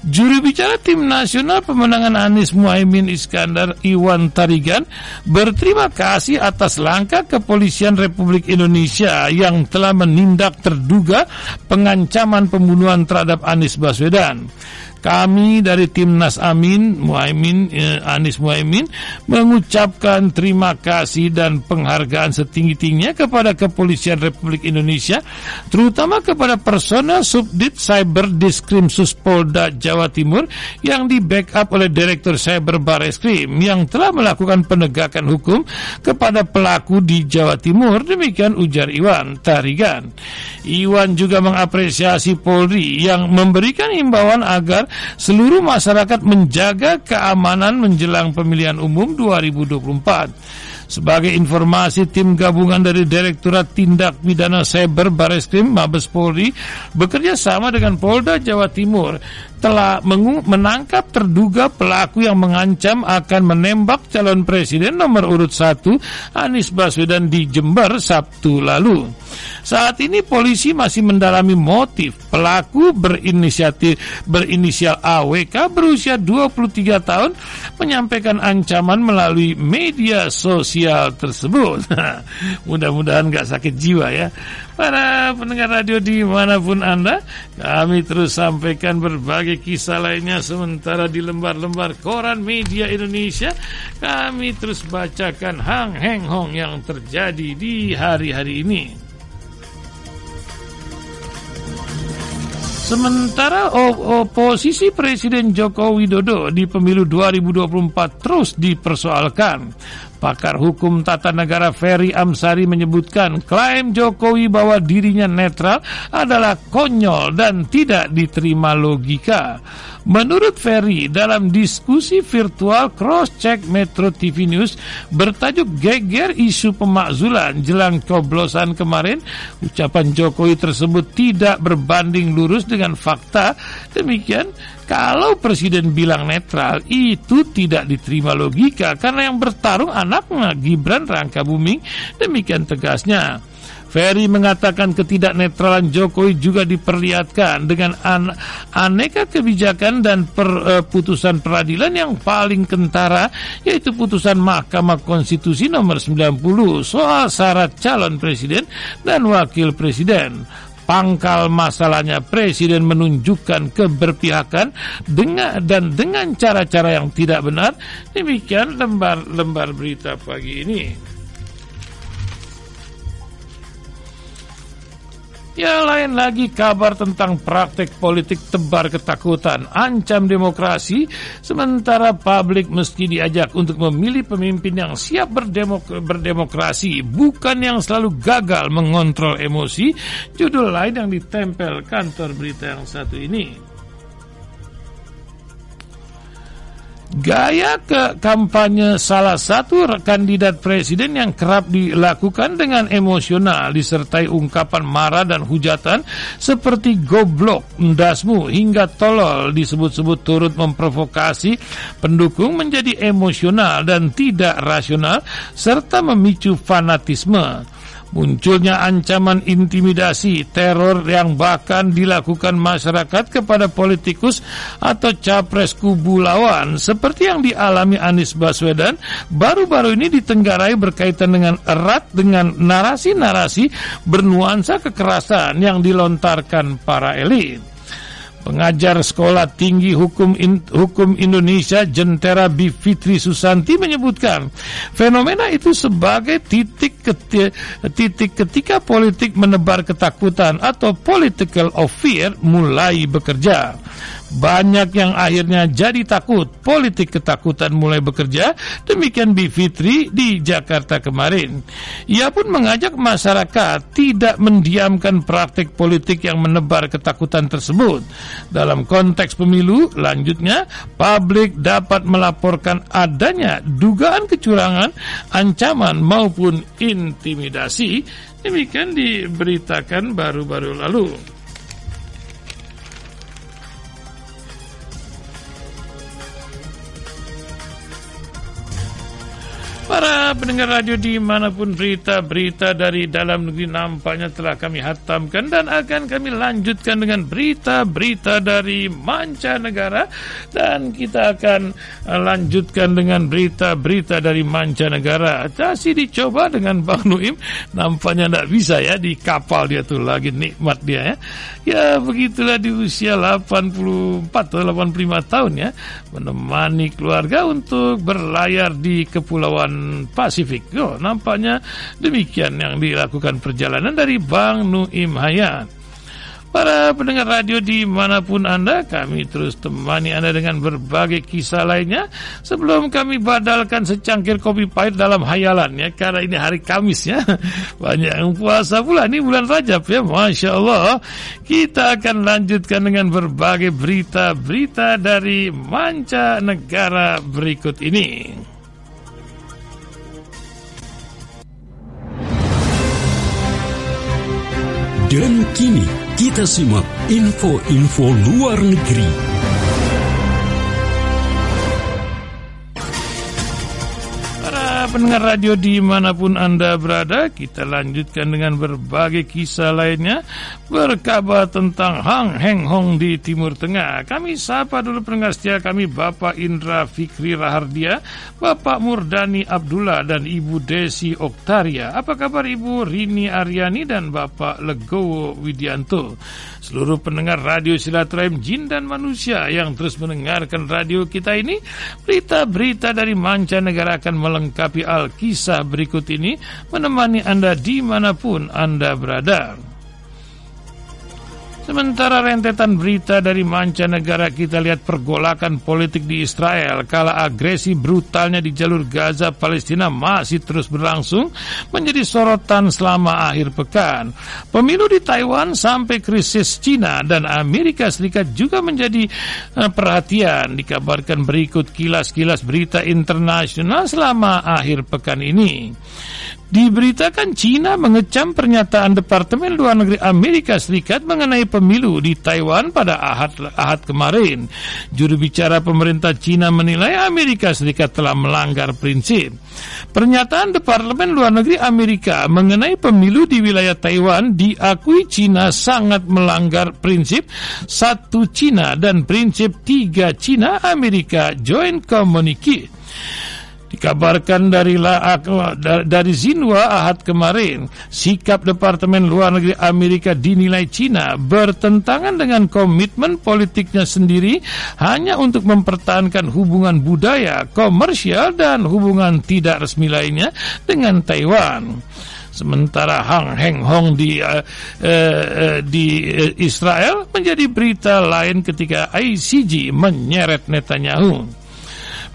Juru bicara tim nasional pemenangan Anies Muhaimin Iskandar Iwan Tarigan berterima kasih atas langkah kepolisian Republik Indonesia yang telah menindak terduga pengancaman pembunuhan terhadap Anies Baswedan. Kami dari Timnas Amin Muhaimin eh, Anies Muhaimin mengucapkan terima kasih dan penghargaan setinggi-tingginya kepada Kepolisian Republik Indonesia terutama kepada personel Subdit Cyber Diskrimsus Polda Jawa Timur yang di backup oleh Direktur Cyber Bareskrim yang telah melakukan penegakan hukum kepada pelaku di Jawa Timur demikian ujar Iwan Tarigan. Iwan juga mengapresiasi Polri yang memberikan himbauan agar seluruh masyarakat menjaga keamanan menjelang pemilihan umum 2024. Sebagai informasi, tim gabungan dari Direktorat Tindak Pidana Cyber Bareskrim Mabes Polri bekerja sama dengan Polda Jawa Timur telah menangkap terduga pelaku yang mengancam akan menembak calon presiden nomor urut 1 Anies Baswedan di Jember Sabtu lalu. Saat ini polisi masih mendalami motif pelaku berinisiatif berinisial AWK berusia 23 tahun menyampaikan ancaman melalui media sosial tersebut. Mudah-mudahan gak sakit jiwa ya. Para pendengar radio di mana pun Anda, kami terus sampaikan berbagai kisah lainnya sementara di lembar-lembar koran media Indonesia, kami terus bacakan hang heng hong yang terjadi di hari-hari ini. Sementara oposisi Presiden Joko Widodo di pemilu 2024 terus dipersoalkan. Pakar hukum tata negara Ferry Amsari menyebutkan klaim Jokowi bahwa dirinya netral adalah konyol dan tidak diterima logika. Menurut Ferry, dalam diskusi virtual cross-check Metro TV News bertajuk geger isu pemakzulan jelang coblosan kemarin, ucapan Jokowi tersebut tidak berbanding lurus dengan fakta. Demikian, kalau Presiden bilang netral, itu tidak diterima logika karena yang bertarung anaknya Gibran Rangka Buming, demikian tegasnya. Ferry mengatakan ketidaknetralan Jokowi juga diperlihatkan dengan an aneka kebijakan dan putusan peradilan yang paling kentara yaitu putusan Mahkamah Konstitusi nomor 90 soal syarat calon presiden dan wakil presiden pangkal masalahnya. Presiden menunjukkan keberpihakan dengan dan dengan cara-cara yang tidak benar. Demikian lembar-lembar berita pagi ini Ya lain lagi kabar tentang praktek politik tebar ketakutan, ancam demokrasi, sementara publik mesti diajak untuk memilih pemimpin yang siap berdemok berdemokrasi, bukan yang selalu gagal mengontrol emosi. Judul lain yang ditempel kantor berita yang satu ini. Gaya ke kampanye salah satu kandidat presiden yang kerap dilakukan dengan emosional disertai ungkapan marah dan hujatan seperti goblok, ndasmu hingga tolol disebut-sebut turut memprovokasi pendukung menjadi emosional dan tidak rasional serta memicu fanatisme. Munculnya ancaman intimidasi, teror yang bahkan dilakukan masyarakat kepada politikus atau capres kubu lawan seperti yang dialami Anies Baswedan baru-baru ini ditenggarai berkaitan dengan erat dengan narasi-narasi bernuansa kekerasan yang dilontarkan para elit. Pengajar Sekolah Tinggi Hukum in, Hukum Indonesia Jentera Bivitri Susanti menyebutkan fenomena itu sebagai titik keti, titik ketika politik menebar ketakutan atau political of fear mulai bekerja. Banyak yang akhirnya jadi takut, politik ketakutan mulai bekerja, demikian Bivitri di Jakarta kemarin. Ia pun mengajak masyarakat tidak mendiamkan praktik politik yang menebar ketakutan tersebut. Dalam konteks pemilu, lanjutnya, publik dapat melaporkan adanya dugaan kecurangan, ancaman maupun intimidasi. Demikian diberitakan baru-baru lalu. Para pendengar radio di mana pun berita-berita dari dalam negeri nampaknya telah kami hatamkan dan akan kami lanjutkan dengan berita-berita dari mancanegara dan kita akan uh, lanjutkan dengan berita-berita dari mancanegara. Masih dicoba dengan Bang Nuim, nampaknya tidak bisa ya di kapal dia tuh lagi nikmat dia ya. Ya begitulah di usia 84 atau 85 tahun ya menemani keluarga untuk berlayar di kepulauan Pasifik. Oh, nampaknya demikian yang dilakukan perjalanan dari Bang Nuim Hayat. Para pendengar radio di mana pun Anda, kami terus temani Anda dengan berbagai kisah lainnya. Sebelum kami badalkan secangkir kopi pahit dalam hayalan ya, karena ini hari Kamis ya. Banyak yang puasa pula, ini bulan Rajab ya, Masya Allah. Kita akan lanjutkan dengan berbagai berita-berita dari mancanegara berikut ini. Dan kini kita simak info-info luar negeri. Pendengar radio di mana pun Anda berada, kita lanjutkan dengan berbagai kisah lainnya berkabar tentang Hang Heng Hong di Timur Tengah. Kami sapa dulu pendengar setia kami Bapak Indra Fikri Rahardia, Bapak Murdani Abdullah dan Ibu Desi Oktaria. Apa kabar Ibu Rini Aryani dan Bapak Legowo Widianto? Seluruh pendengar radio silaturahim jin dan manusia yang terus mendengarkan radio kita ini, berita-berita dari mancanegara akan melengkapi Alkisah berikut ini, menemani Anda di mana pun Anda berada. Sementara rentetan berita dari mancanegara kita lihat pergolakan politik di Israel kala agresi brutalnya di jalur Gaza Palestina masih terus berlangsung menjadi sorotan selama akhir pekan. Pemilu di Taiwan sampai krisis Cina dan Amerika Serikat juga menjadi uh, perhatian dikabarkan berikut kilas-kilas berita internasional selama akhir pekan ini. Diberitakan Cina mengecam pernyataan Departemen Luar Negeri Amerika Serikat mengenai pemilu di Taiwan pada Ahad, Ahad kemarin. Juru bicara pemerintah Cina menilai Amerika Serikat telah melanggar prinsip. Pernyataan Departemen Luar Negeri Amerika mengenai pemilu di wilayah Taiwan diakui Cina sangat melanggar prinsip satu Cina dan prinsip tiga Cina Amerika Joint Communique. Dikabarkan dari dari Xinhua Ahad kemarin, sikap Departemen Luar Negeri Amerika dinilai Cina bertentangan dengan komitmen politiknya sendiri hanya untuk mempertahankan hubungan budaya, komersial dan hubungan tidak resmi lainnya dengan Taiwan. Sementara Hang Heng Hong di uh, uh, di Israel menjadi berita lain ketika ICG menyeret Netanyahu.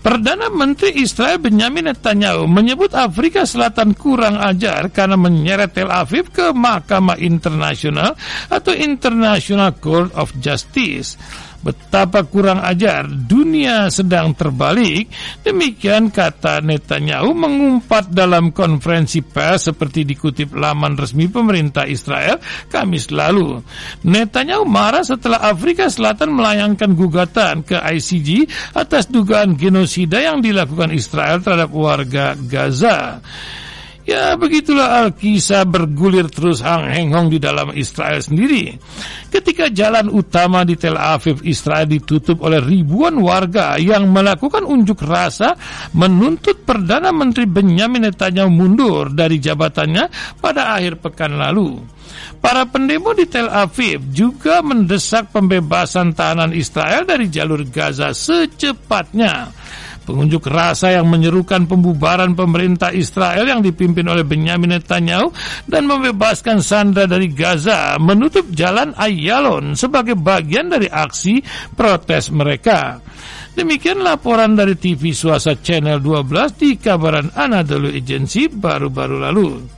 Perdana Menteri Israel Benjamin Netanyahu menyebut Afrika Selatan kurang ajar karena menyeret Tel Aviv ke Mahkamah Internasional atau International Court of Justice. Betapa kurang ajar dunia sedang terbalik. Demikian kata Netanyahu mengumpat dalam konferensi pers seperti dikutip laman resmi pemerintah Israel Kamis lalu. Netanyahu marah setelah Afrika Selatan melayangkan gugatan ke ICJ atas dugaan genosida yang dilakukan Israel terhadap warga Gaza. Ya begitulah Alkisah bergulir terus Hang Heng Hong di dalam Israel sendiri. Ketika jalan utama di Tel Aviv Israel ditutup oleh ribuan warga yang melakukan unjuk rasa menuntut Perdana Menteri Benjamin Netanyahu mundur dari jabatannya pada akhir pekan lalu. Para pendemo di Tel Aviv juga mendesak pembebasan tahanan Israel dari jalur Gaza secepatnya. Pengunjuk rasa yang menyerukan pembubaran pemerintah Israel yang dipimpin oleh Benjamin Netanyahu dan membebaskan Sandra dari Gaza menutup jalan Ayalon sebagai bagian dari aksi protes mereka. Demikian laporan dari TV Suasa Channel 12 di kabaran Anadolu Agency baru-baru lalu.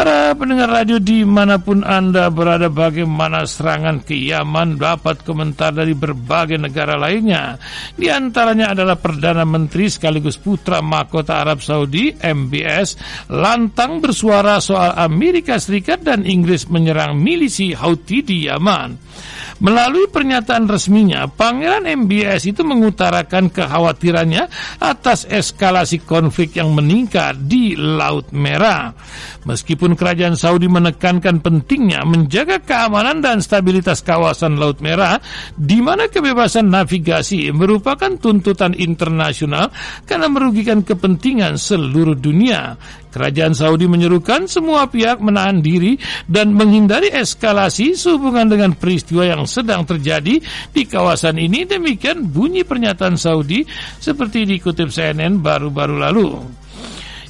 Para pendengar radio di mana pun Anda berada bagaimana serangan ke Yaman dapat komentar dari berbagai negara lainnya. Di antaranya adalah Perdana Menteri sekaligus putra mahkota Arab Saudi MBS lantang bersuara soal Amerika Serikat dan Inggris menyerang milisi Houthi di Yaman. Melalui pernyataan resminya, Pangeran MBS itu mengutarakan kekhawatirannya atas eskalasi konflik yang meningkat di Laut Merah. Meskipun kerajaan Saudi menekankan pentingnya menjaga keamanan dan stabilitas kawasan Laut Merah, di mana kebebasan navigasi merupakan tuntutan internasional karena merugikan kepentingan seluruh dunia. Kerajaan Saudi menyerukan semua pihak menahan diri dan menghindari eskalasi sehubungan dengan peristiwa yang sedang terjadi di kawasan ini. Demikian bunyi pernyataan Saudi seperti dikutip CNN baru-baru lalu.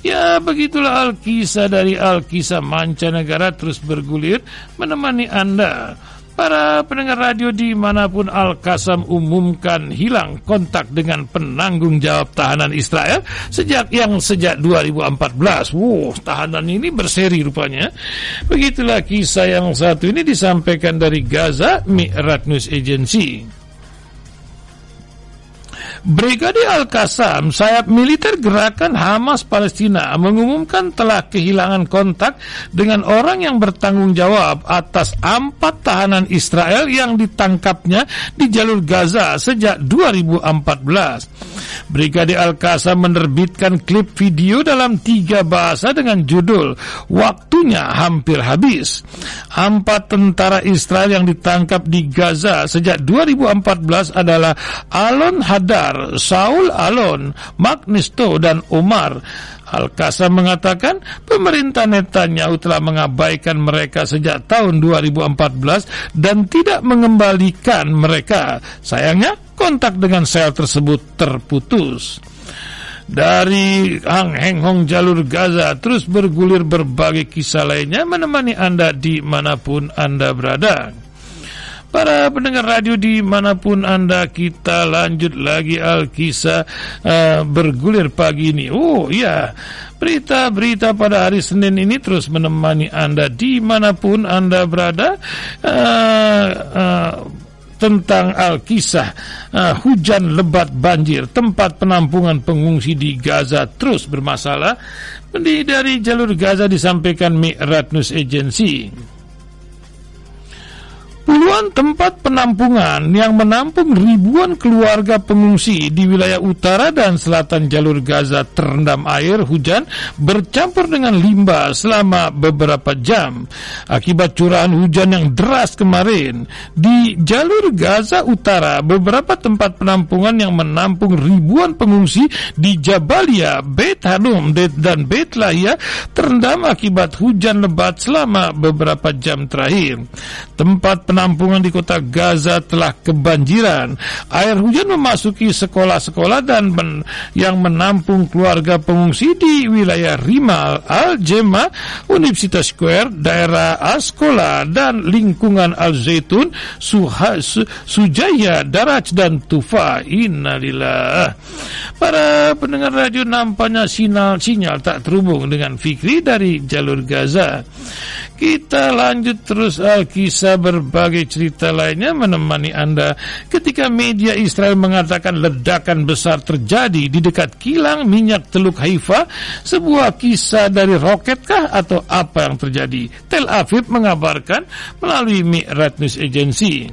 Ya begitulah Alkisah dari Alkisah mancanegara terus bergulir menemani Anda Para pendengar radio di mana pun Al-Qasam umumkan hilang kontak dengan penanggung jawab tahanan Israel sejak yang sejak 2014. Wow, tahanan ini berseri rupanya. Begitulah kisah yang satu ini disampaikan dari Gaza, Mi'rat News Agency. Brigade Al-Qassam, sayap militer gerakan Hamas Palestina, mengumumkan telah kehilangan kontak dengan orang yang bertanggung jawab atas empat tahanan Israel yang ditangkapnya di jalur Gaza sejak 2014. Brigade Al-Qassam menerbitkan klip video dalam tiga bahasa dengan judul Waktunya Hampir Habis. Empat tentara Israel yang ditangkap di Gaza sejak 2014 adalah Alon Hadar, Saul Alon, Magnesto dan Umar. Al-Qasam mengatakan pemerintah Netanyahu telah mengabaikan mereka sejak tahun 2014 dan tidak mengembalikan mereka. Sayangnya kontak dengan sel tersebut terputus. Dari Hang Heng Hong jalur Gaza terus bergulir berbagai kisah lainnya menemani Anda di mana pun Anda berada. Para pendengar radio di mana pun Anda kita lanjut lagi Alkisah uh, bergulir pagi ini. Oh ya, berita-berita pada hari Senin ini terus menemani Anda di mana pun Anda berada. Uh, uh, tentang Alkisah uh, hujan lebat banjir tempat penampungan pengungsi di Gaza terus bermasalah dari jalur Gaza disampaikan Mi'rat News Agency Puluhan tempat penampungan yang menampung ribuan keluarga pengungsi di wilayah utara dan selatan jalur Gaza terendam air hujan bercampur dengan limbah selama beberapa jam. Akibat curahan hujan yang deras kemarin, di jalur Gaza utara beberapa tempat penampungan yang menampung ribuan pengungsi di Jabalia, Beit Hanum, dan Beit Lahia terendam akibat hujan lebat selama beberapa jam terakhir. Tempat penampungan penampungan di kota Gaza telah kebanjiran. Air hujan memasuki sekolah-sekolah dan men yang menampung keluarga pengungsi di wilayah Rimal, Al-Jema, Universitas Square, daerah Askola, dan lingkungan Al-Zaitun, Suha, Su, Sujaya, Daraj, dan Tufa. Innalillah. Para pendengar radio nampaknya sinyal, sinyal tak terhubung dengan Fikri dari jalur Gaza. Kita lanjut terus Alkisah berbagai cerita lainnya menemani Anda ketika media Israel mengatakan ledakan besar terjadi di dekat kilang minyak Teluk Haifa, sebuah kisah dari roketkah atau apa yang terjadi? Tel Aviv mengabarkan melalui Mi'rat News Agency.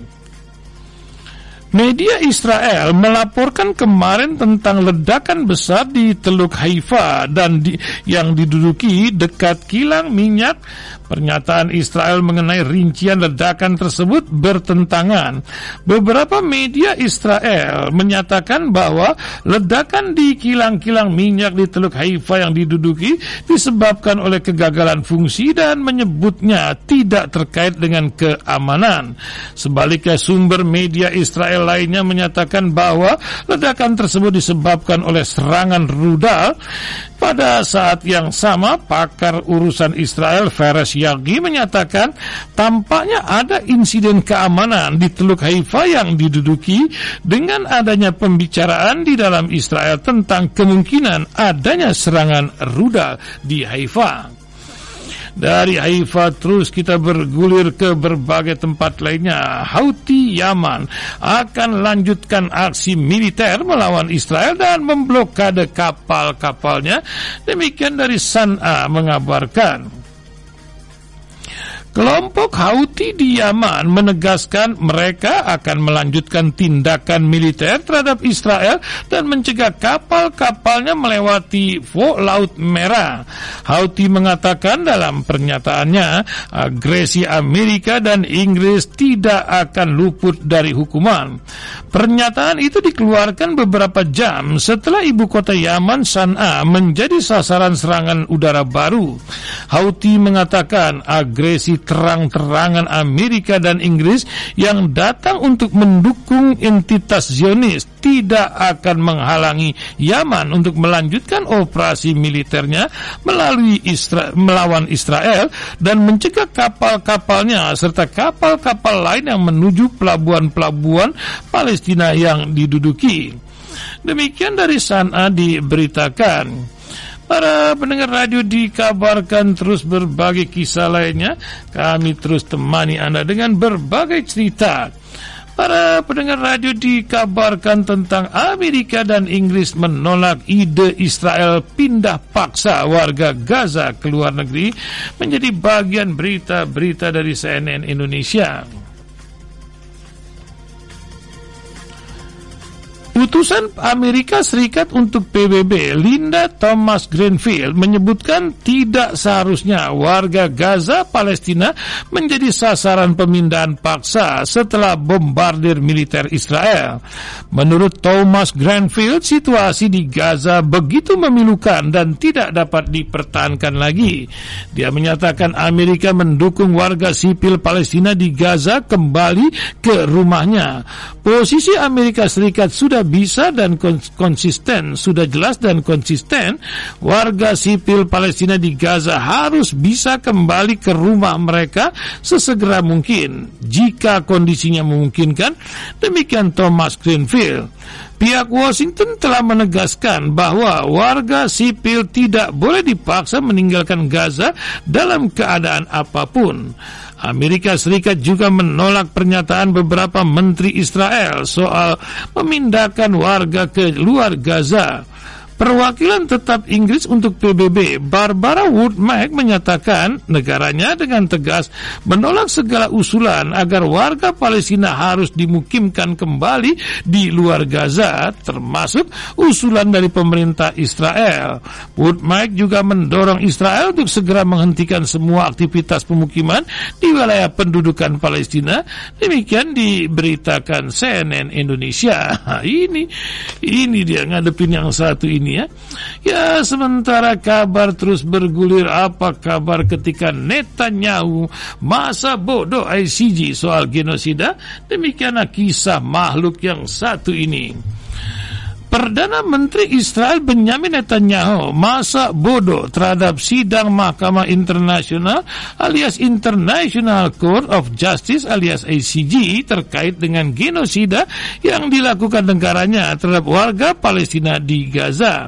Media Israel melaporkan kemarin tentang ledakan besar di Teluk Haifa dan di, yang diduduki dekat kilang minyak. Pernyataan Israel mengenai rincian ledakan tersebut bertentangan. Beberapa media Israel menyatakan bahwa ledakan di kilang-kilang minyak di Teluk Haifa yang diduduki disebabkan oleh kegagalan fungsi dan menyebutnya tidak terkait dengan keamanan. Sebaliknya sumber media Israel lainnya menyatakan bahwa ledakan tersebut disebabkan oleh serangan rudal. Pada saat yang sama, pakar urusan Israel Feres Yagi menyatakan tampaknya ada insiden keamanan di Teluk Haifa yang diduduki dengan adanya pembicaraan di dalam Israel tentang kemungkinan adanya serangan rudal di Haifa. Dari Haifa terus kita bergulir ke berbagai tempat lainnya. Houthi Yaman akan lanjutkan aksi militer melawan Israel dan memblokade kapal-kapalnya. Demikian dari San'a mengabarkan. Kelompok Houthi di Yaman menegaskan mereka akan melanjutkan tindakan militer terhadap Israel dan mencegah kapal-kapalnya melewati Laut Merah. Houthi mengatakan dalam pernyataannya agresi Amerika dan Inggris tidak akan luput dari hukuman. Pernyataan itu dikeluarkan beberapa jam setelah ibu kota Yaman San'a menjadi sasaran serangan udara baru. Houthi mengatakan agresi terang-terangan Amerika dan Inggris yang datang untuk mendukung entitas Zionis tidak akan menghalangi Yaman untuk melanjutkan operasi militernya melalui Isra melawan Israel dan mencegah kapal-kapalnya serta kapal-kapal lain yang menuju pelabuhan-pelabuhan Palestina yang diduduki. Demikian dari San'a diberitakan. Para pendengar radio dikabarkan terus berbagai kisah lainnya. Kami terus temani Anda dengan berbagai cerita. Para pendengar radio dikabarkan tentang Amerika dan Inggris menolak ide Israel pindah paksa warga Gaza ke luar negeri menjadi bagian berita-berita dari CNN Indonesia. Utusan Amerika Serikat untuk PBB Linda Thomas Greenfield menyebutkan tidak seharusnya warga Gaza Palestina menjadi sasaran pemindahan paksa setelah bombardir militer Israel. Menurut Thomas Greenfield, situasi di Gaza begitu memilukan dan tidak dapat dipertahankan lagi. Dia menyatakan Amerika mendukung warga sipil Palestina di Gaza kembali ke rumahnya. Posisi Amerika Serikat sudah bisa dan konsisten, sudah jelas dan konsisten, warga sipil Palestina di Gaza harus bisa kembali ke rumah mereka sesegera mungkin jika kondisinya memungkinkan. Demikian Thomas Greenfield. Pihak Washington telah menegaskan bahwa warga sipil tidak boleh dipaksa meninggalkan Gaza dalam keadaan apa pun. Amerika Serikat juga menolak pernyataan beberapa menteri Israel soal memindahkan warga ke luar Gaza. Perwakilan tetap Inggris untuk PBB, Barbara Woodmack menyatakan negaranya dengan tegas menolak segala usulan agar warga Palestina harus dimukimkan kembali di luar Gaza, termasuk usulan dari pemerintah Israel. Woodmack juga mendorong Israel untuk segera menghentikan semua aktivitas pemukiman di wilayah pendudukan Palestina. Demikian diberitakan CNN Indonesia. ini ini dia ngadepin yang satu ini ini ya. Ya sementara kabar terus bergulir apa kabar ketika Netanyahu masa bodoh ICG soal genosida demikianlah kisah makhluk yang satu ini. Perdana Menteri Israel Benjamin Netanyahu masa bodoh terhadap sidang Mahkamah Internasional alias International Court of Justice alias ICJ terkait dengan genosida yang dilakukan negaranya terhadap warga Palestina di Gaza.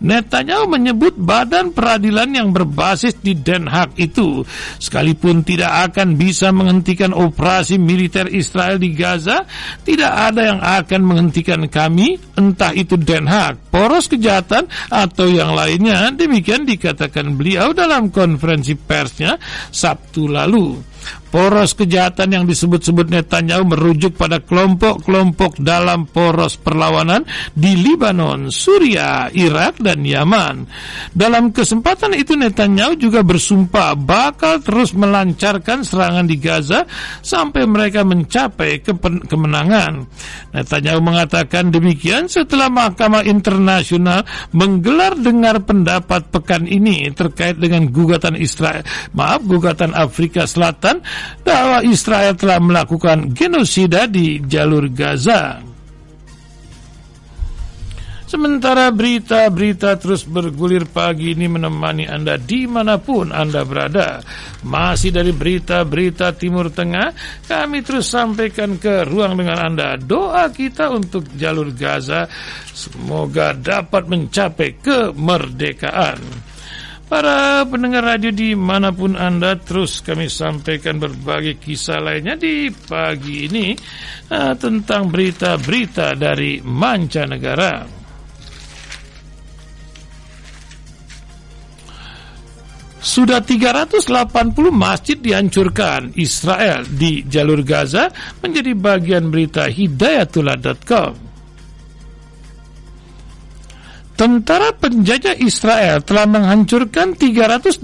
Netanyahu menyebut badan peradilan yang berbasis di Den Haag itu sekalipun tidak akan bisa menghentikan operasi militer Israel di Gaza, tidak ada yang akan menghentikan kami, entah itu Den Haag, poros kejahatan atau yang lainnya. Demikian dikatakan beliau dalam konferensi persnya Sabtu lalu. Poros kejahatan yang disebut-sebut Netanyahu merujuk pada kelompok-kelompok dalam poros perlawanan di Libanon, Suria, Irak, dan Yaman. Dalam kesempatan itu Netanyahu juga bersumpah bakal terus melancarkan serangan di Gaza sampai mereka mencapai kemenangan. Netanyahu mengatakan demikian setelah Mahkamah Internasional menggelar dengar pendapat pekan ini terkait dengan gugatan Israel, maaf gugatan Afrika Selatan bahwa Israel telah melakukan genosida di jalur Gaza. Sementara berita-berita terus bergulir pagi ini menemani Anda di mana pun Anda berada. Masih dari berita-berita Timur Tengah, kami terus sampaikan ke ruang dengan Anda. Doa kita untuk jalur Gaza semoga dapat mencapai kemerdekaan. Para pendengar radio di mana pun Anda terus kami sampaikan berbagai kisah lainnya di pagi ini uh, tentang berita-berita dari mancanegara. Sudah 380 masjid dihancurkan Israel di jalur Gaza menjadi bagian berita hidayatullah.com. Tentara penjajah Israel telah menghancurkan 380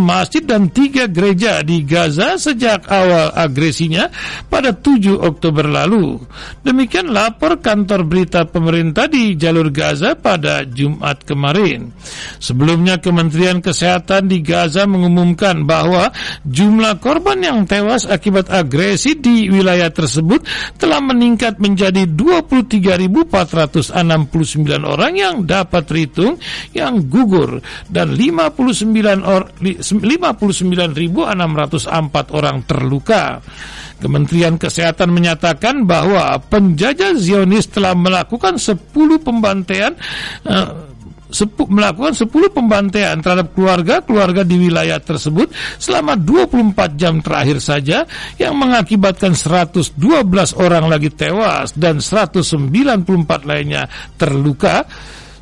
masjid dan tiga gereja di Gaza sejak awal agresinya pada 7 Oktober lalu. Demikian lapor kantor berita pemerintah di jalur Gaza pada Jumat kemarin. Sebelumnya Kementerian Kesehatan di Gaza mengumumkan bahwa jumlah korban yang tewas akibat agresi di wilayah tersebut telah meningkat menjadi 23.469 orang yang dapat dapat terhitung yang gugur dan 59 or, 59.604 orang terluka. Kementerian Kesehatan menyatakan bahwa penjajah Zionis telah melakukan 10 pembantaian uh, sepu, melakukan 10 pembantaian terhadap keluarga-keluarga di wilayah tersebut selama 24 jam terakhir saja yang mengakibatkan 112 orang lagi tewas dan 194 lainnya terluka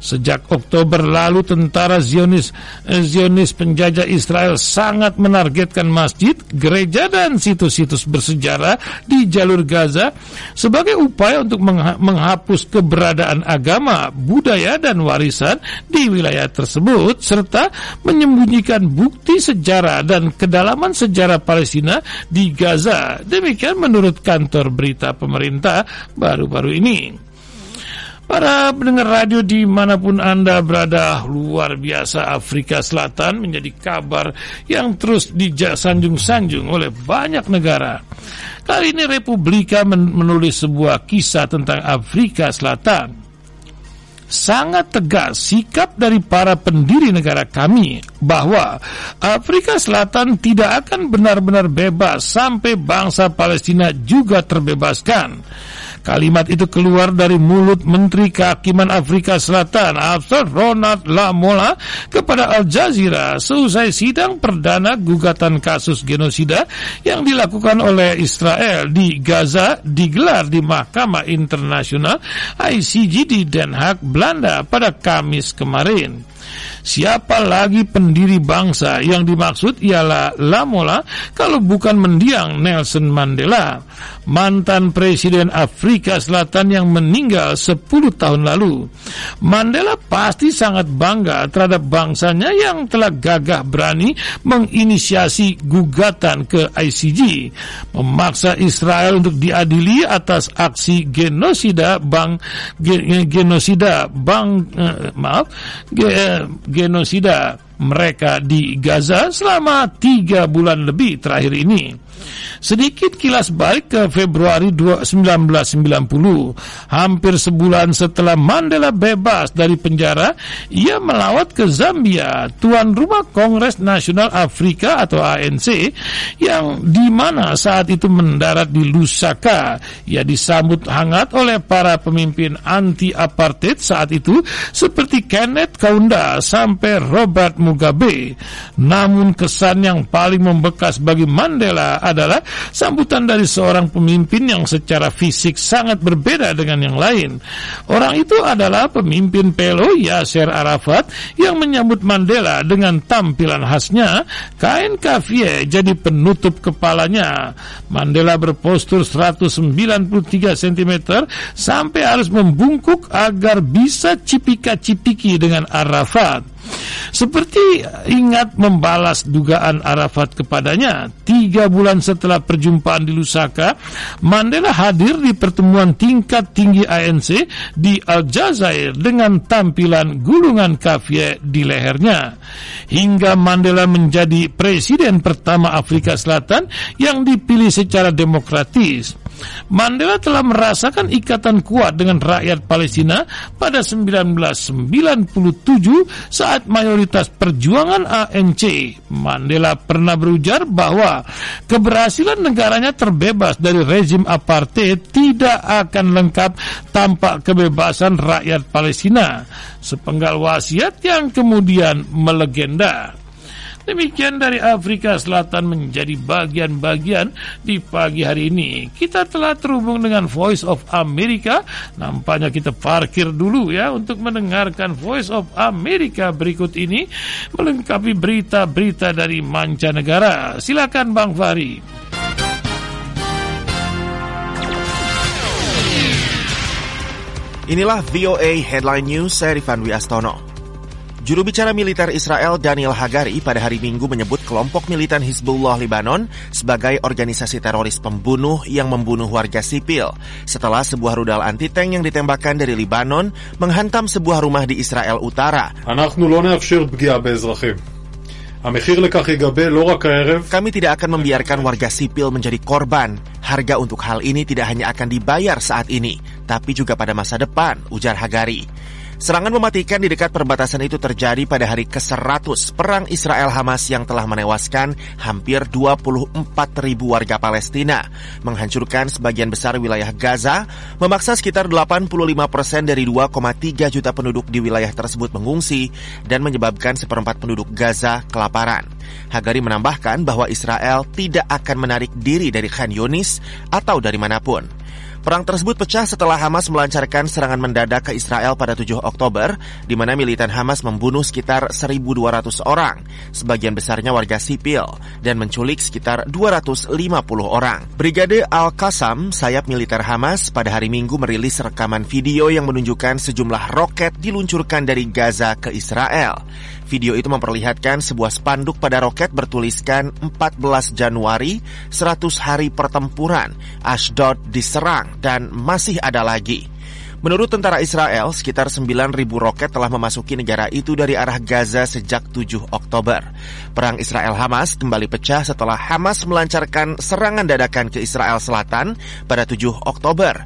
Sejak Oktober lalu tentara Zionis eh, Zionis penjajah Israel sangat menargetkan masjid, gereja dan situs-situs bersejarah di jalur Gaza sebagai upaya untuk menghapus keberadaan agama, budaya dan warisan di wilayah tersebut serta menyembunyikan bukti sejarah dan kedalaman sejarah Palestina di Gaza. Demikian menurut kantor berita pemerintah baru-baru ini. Para pendengar radio di mana pun Anda berada luar biasa Afrika Selatan menjadi kabar yang terus disanjung-sanjung oleh banyak negara. Kali ini Republika menulis sebuah kisah tentang Afrika Selatan. Sangat tegas sikap dari para pendiri negara kami bahwa Afrika Selatan tidak akan benar-benar bebas sampai bangsa Palestina juga terbebaskan. Kalimat itu keluar dari mulut Menteri Kehakiman Afrika Selatan, Afsar Ronald Lamola, kepada Al Jazeera. Seusai sidang perdana gugatan kasus genosida yang dilakukan oleh Israel di Gaza digelar di Mahkamah Internasional ICJ di Den Haag, Belanda pada Kamis kemarin. Siapa lagi pendiri bangsa? Yang dimaksud ialah Lamola kalau bukan mendiang Nelson Mandela, mantan presiden Afrika Selatan yang meninggal 10 tahun lalu. Mandela pasti sangat bangga terhadap bangsanya yang telah gagah berani menginisiasi gugatan ke ICJ, memaksa Israel untuk diadili atas aksi genosida bang genosida bang eh, maaf ge, genosida mereka di Gaza selama tiga bulan lebih terakhir ini. Sedikit kilas balik ke Februari 1990, hampir sebulan setelah Mandela bebas dari penjara, ia melawat ke Zambia, tuan rumah Kongres Nasional Afrika atau ANC, yang di mana saat itu mendarat di Lusaka. Ia disambut hangat oleh para pemimpin anti-apartheid saat itu, seperti Kenneth Kaunda sampai Robert Mugabe. Namun kesan yang paling membekas bagi Mandela adalah sambutan dari seorang pemimpin yang secara fisik sangat berbeda dengan yang lain. Orang itu adalah pemimpin PLO Yasser Arafat yang menyambut Mandela dengan tampilan khasnya, kain kafie jadi penutup kepalanya. Mandela berpostur 193 cm sampai harus membungkuk agar bisa cipika-cipiki dengan Arafat. Seperti ingat membalas dugaan Arafat kepadanya, tiga bulan setelah perjumpaan di Lusaka, Mandela hadir di pertemuan tingkat tinggi ANC di Aljazair dengan tampilan gulungan kafie di lehernya. Hingga Mandela menjadi presiden pertama Afrika Selatan yang dipilih secara demokratis. Mandela telah merasakan ikatan kuat dengan rakyat Palestina pada 1997 saat mayoritas perjuangan ANC. Mandela pernah berujar bahwa keberhasilan negaranya terbebas dari rezim apartheid tidak akan lengkap tanpa kebebasan rakyat Palestina. Sepenggal wasiat yang kemudian melegenda. Demikian dari Afrika Selatan menjadi bagian-bagian di pagi hari ini. Kita telah terhubung dengan Voice of America. Nampaknya kita parkir dulu ya untuk mendengarkan Voice of America berikut ini melengkapi berita-berita dari mancanegara. Silakan Bang Fahri. Inilah VOA Headline News, saya Rifan Wiastono. Juru bicara militer Israel Daniel Hagari pada hari Minggu menyebut kelompok militan Hizbullah Lebanon sebagai organisasi teroris pembunuh yang membunuh warga sipil setelah sebuah rudal anti-tank yang ditembakkan dari Lebanon menghantam sebuah rumah di Israel Utara. Kami tidak akan membiarkan warga sipil menjadi korban. Harga untuk hal ini tidak hanya akan dibayar saat ini, tapi juga pada masa depan, ujar Hagari. Serangan mematikan di dekat perbatasan itu terjadi pada hari ke-100 perang Israel-Hamas yang telah menewaskan hampir 24 ribu warga Palestina, menghancurkan sebagian besar wilayah Gaza, memaksa sekitar 85 persen dari 2,3 juta penduduk di wilayah tersebut mengungsi, dan menyebabkan seperempat penduduk Gaza kelaparan. Hagari menambahkan bahwa Israel tidak akan menarik diri dari Khan Yunis atau dari mana pun. Perang tersebut pecah setelah Hamas melancarkan serangan mendadak ke Israel pada 7 Oktober, di mana militan Hamas membunuh sekitar 1.200 orang, sebagian besarnya warga sipil, dan menculik sekitar 250 orang. Brigade Al-Qassam, sayap militer Hamas, pada hari Minggu merilis rekaman video yang menunjukkan sejumlah roket diluncurkan dari Gaza ke Israel. Video itu memperlihatkan sebuah spanduk pada roket bertuliskan 14 Januari, 100 hari pertempuran, Ashdod diserang, dan masih ada lagi. Menurut tentara Israel, sekitar 9.000 roket telah memasuki negara itu dari arah Gaza sejak 7 Oktober. Perang Israel-Hamas kembali pecah setelah Hamas melancarkan serangan dadakan ke Israel Selatan pada 7 Oktober.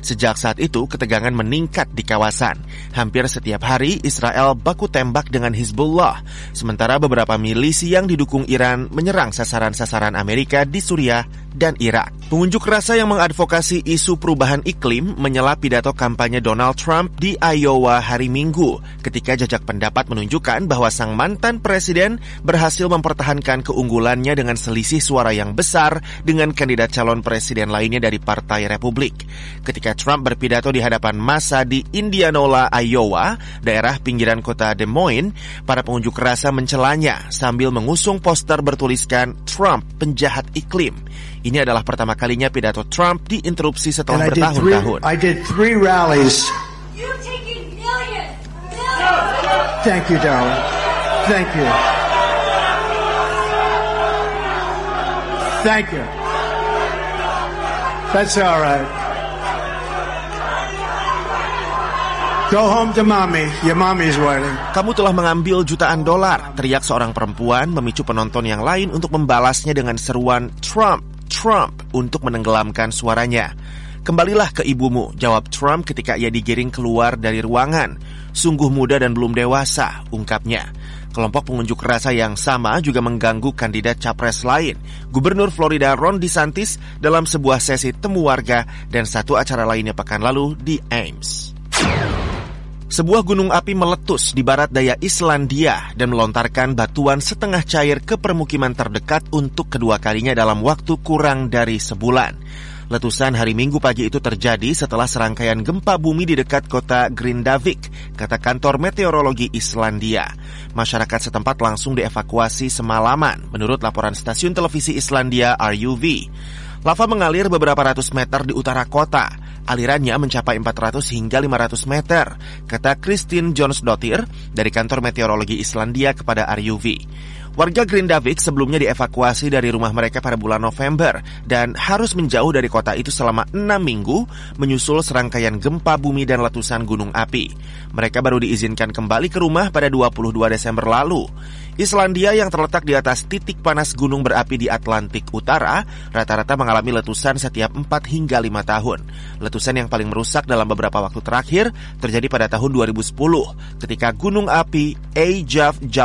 Sejak saat itu, ketegangan meningkat di kawasan. Hampir setiap hari, Israel baku tembak dengan Hizbullah, sementara beberapa milisi yang didukung Iran menyerang sasaran-sasaran Amerika di Suriah dan Irak. Pengunjuk rasa yang mengadvokasi isu perubahan iklim menyela pidato kampanye Donald Trump di Iowa hari Minggu ketika jajak pendapat menunjukkan bahwa sang mantan presiden berhasil mempertahankan keunggulannya dengan selisih suara yang besar dengan kandidat calon presiden lainnya dari Partai Republik. Ketika Trump berpidato di hadapan masa di Indianola, Iowa, daerah pinggiran kota Des Moines, para pengunjuk rasa mencelanya sambil mengusung poster bertuliskan Trump penjahat iklim. Ini adalah pertama kalinya pidato Trump diinterupsi setelah bertahun-tahun. I did three rallies. Thank you, darling. Thank you. Thank you. That's all right. Go home to mommy. Your mommy's waiting. Kamu telah mengambil jutaan dolar, teriak seorang perempuan memicu penonton yang lain untuk membalasnya dengan seruan Trump, Trump untuk menenggelamkan suaranya. Kembalilah ke ibumu, jawab Trump ketika ia digiring keluar dari ruangan. Sungguh muda dan belum dewasa, ungkapnya. Kelompok pengunjuk rasa yang sama juga mengganggu kandidat capres lain, Gubernur Florida Ron DeSantis dalam sebuah sesi temu warga dan satu acara lainnya pekan lalu di Ames. Sebuah gunung api meletus di barat daya Islandia dan melontarkan batuan setengah cair ke permukiman terdekat untuk kedua kalinya dalam waktu kurang dari sebulan. Letusan hari Minggu pagi itu terjadi setelah serangkaian gempa bumi di dekat kota Grindavik, kata kantor meteorologi Islandia. Masyarakat setempat langsung dievakuasi semalaman, menurut laporan stasiun televisi Islandia RUV. Lava mengalir beberapa ratus meter di utara kota. Alirannya mencapai 400 hingga 500 meter, kata Christine Jonsdottir dari kantor meteorologi Islandia kepada RUV. Warga Grindavik sebelumnya dievakuasi dari rumah mereka pada bulan November dan harus menjauh dari kota itu selama enam minggu menyusul serangkaian gempa bumi dan letusan gunung api. Mereka baru diizinkan kembali ke rumah pada 22 Desember lalu. Islandia yang terletak di atas titik panas gunung berapi di Atlantik Utara rata-rata mengalami letusan setiap 4 hingga 5 tahun. Letusan yang paling merusak dalam beberapa waktu terakhir terjadi pada tahun 2010 ketika gunung api Eyjafjallajökull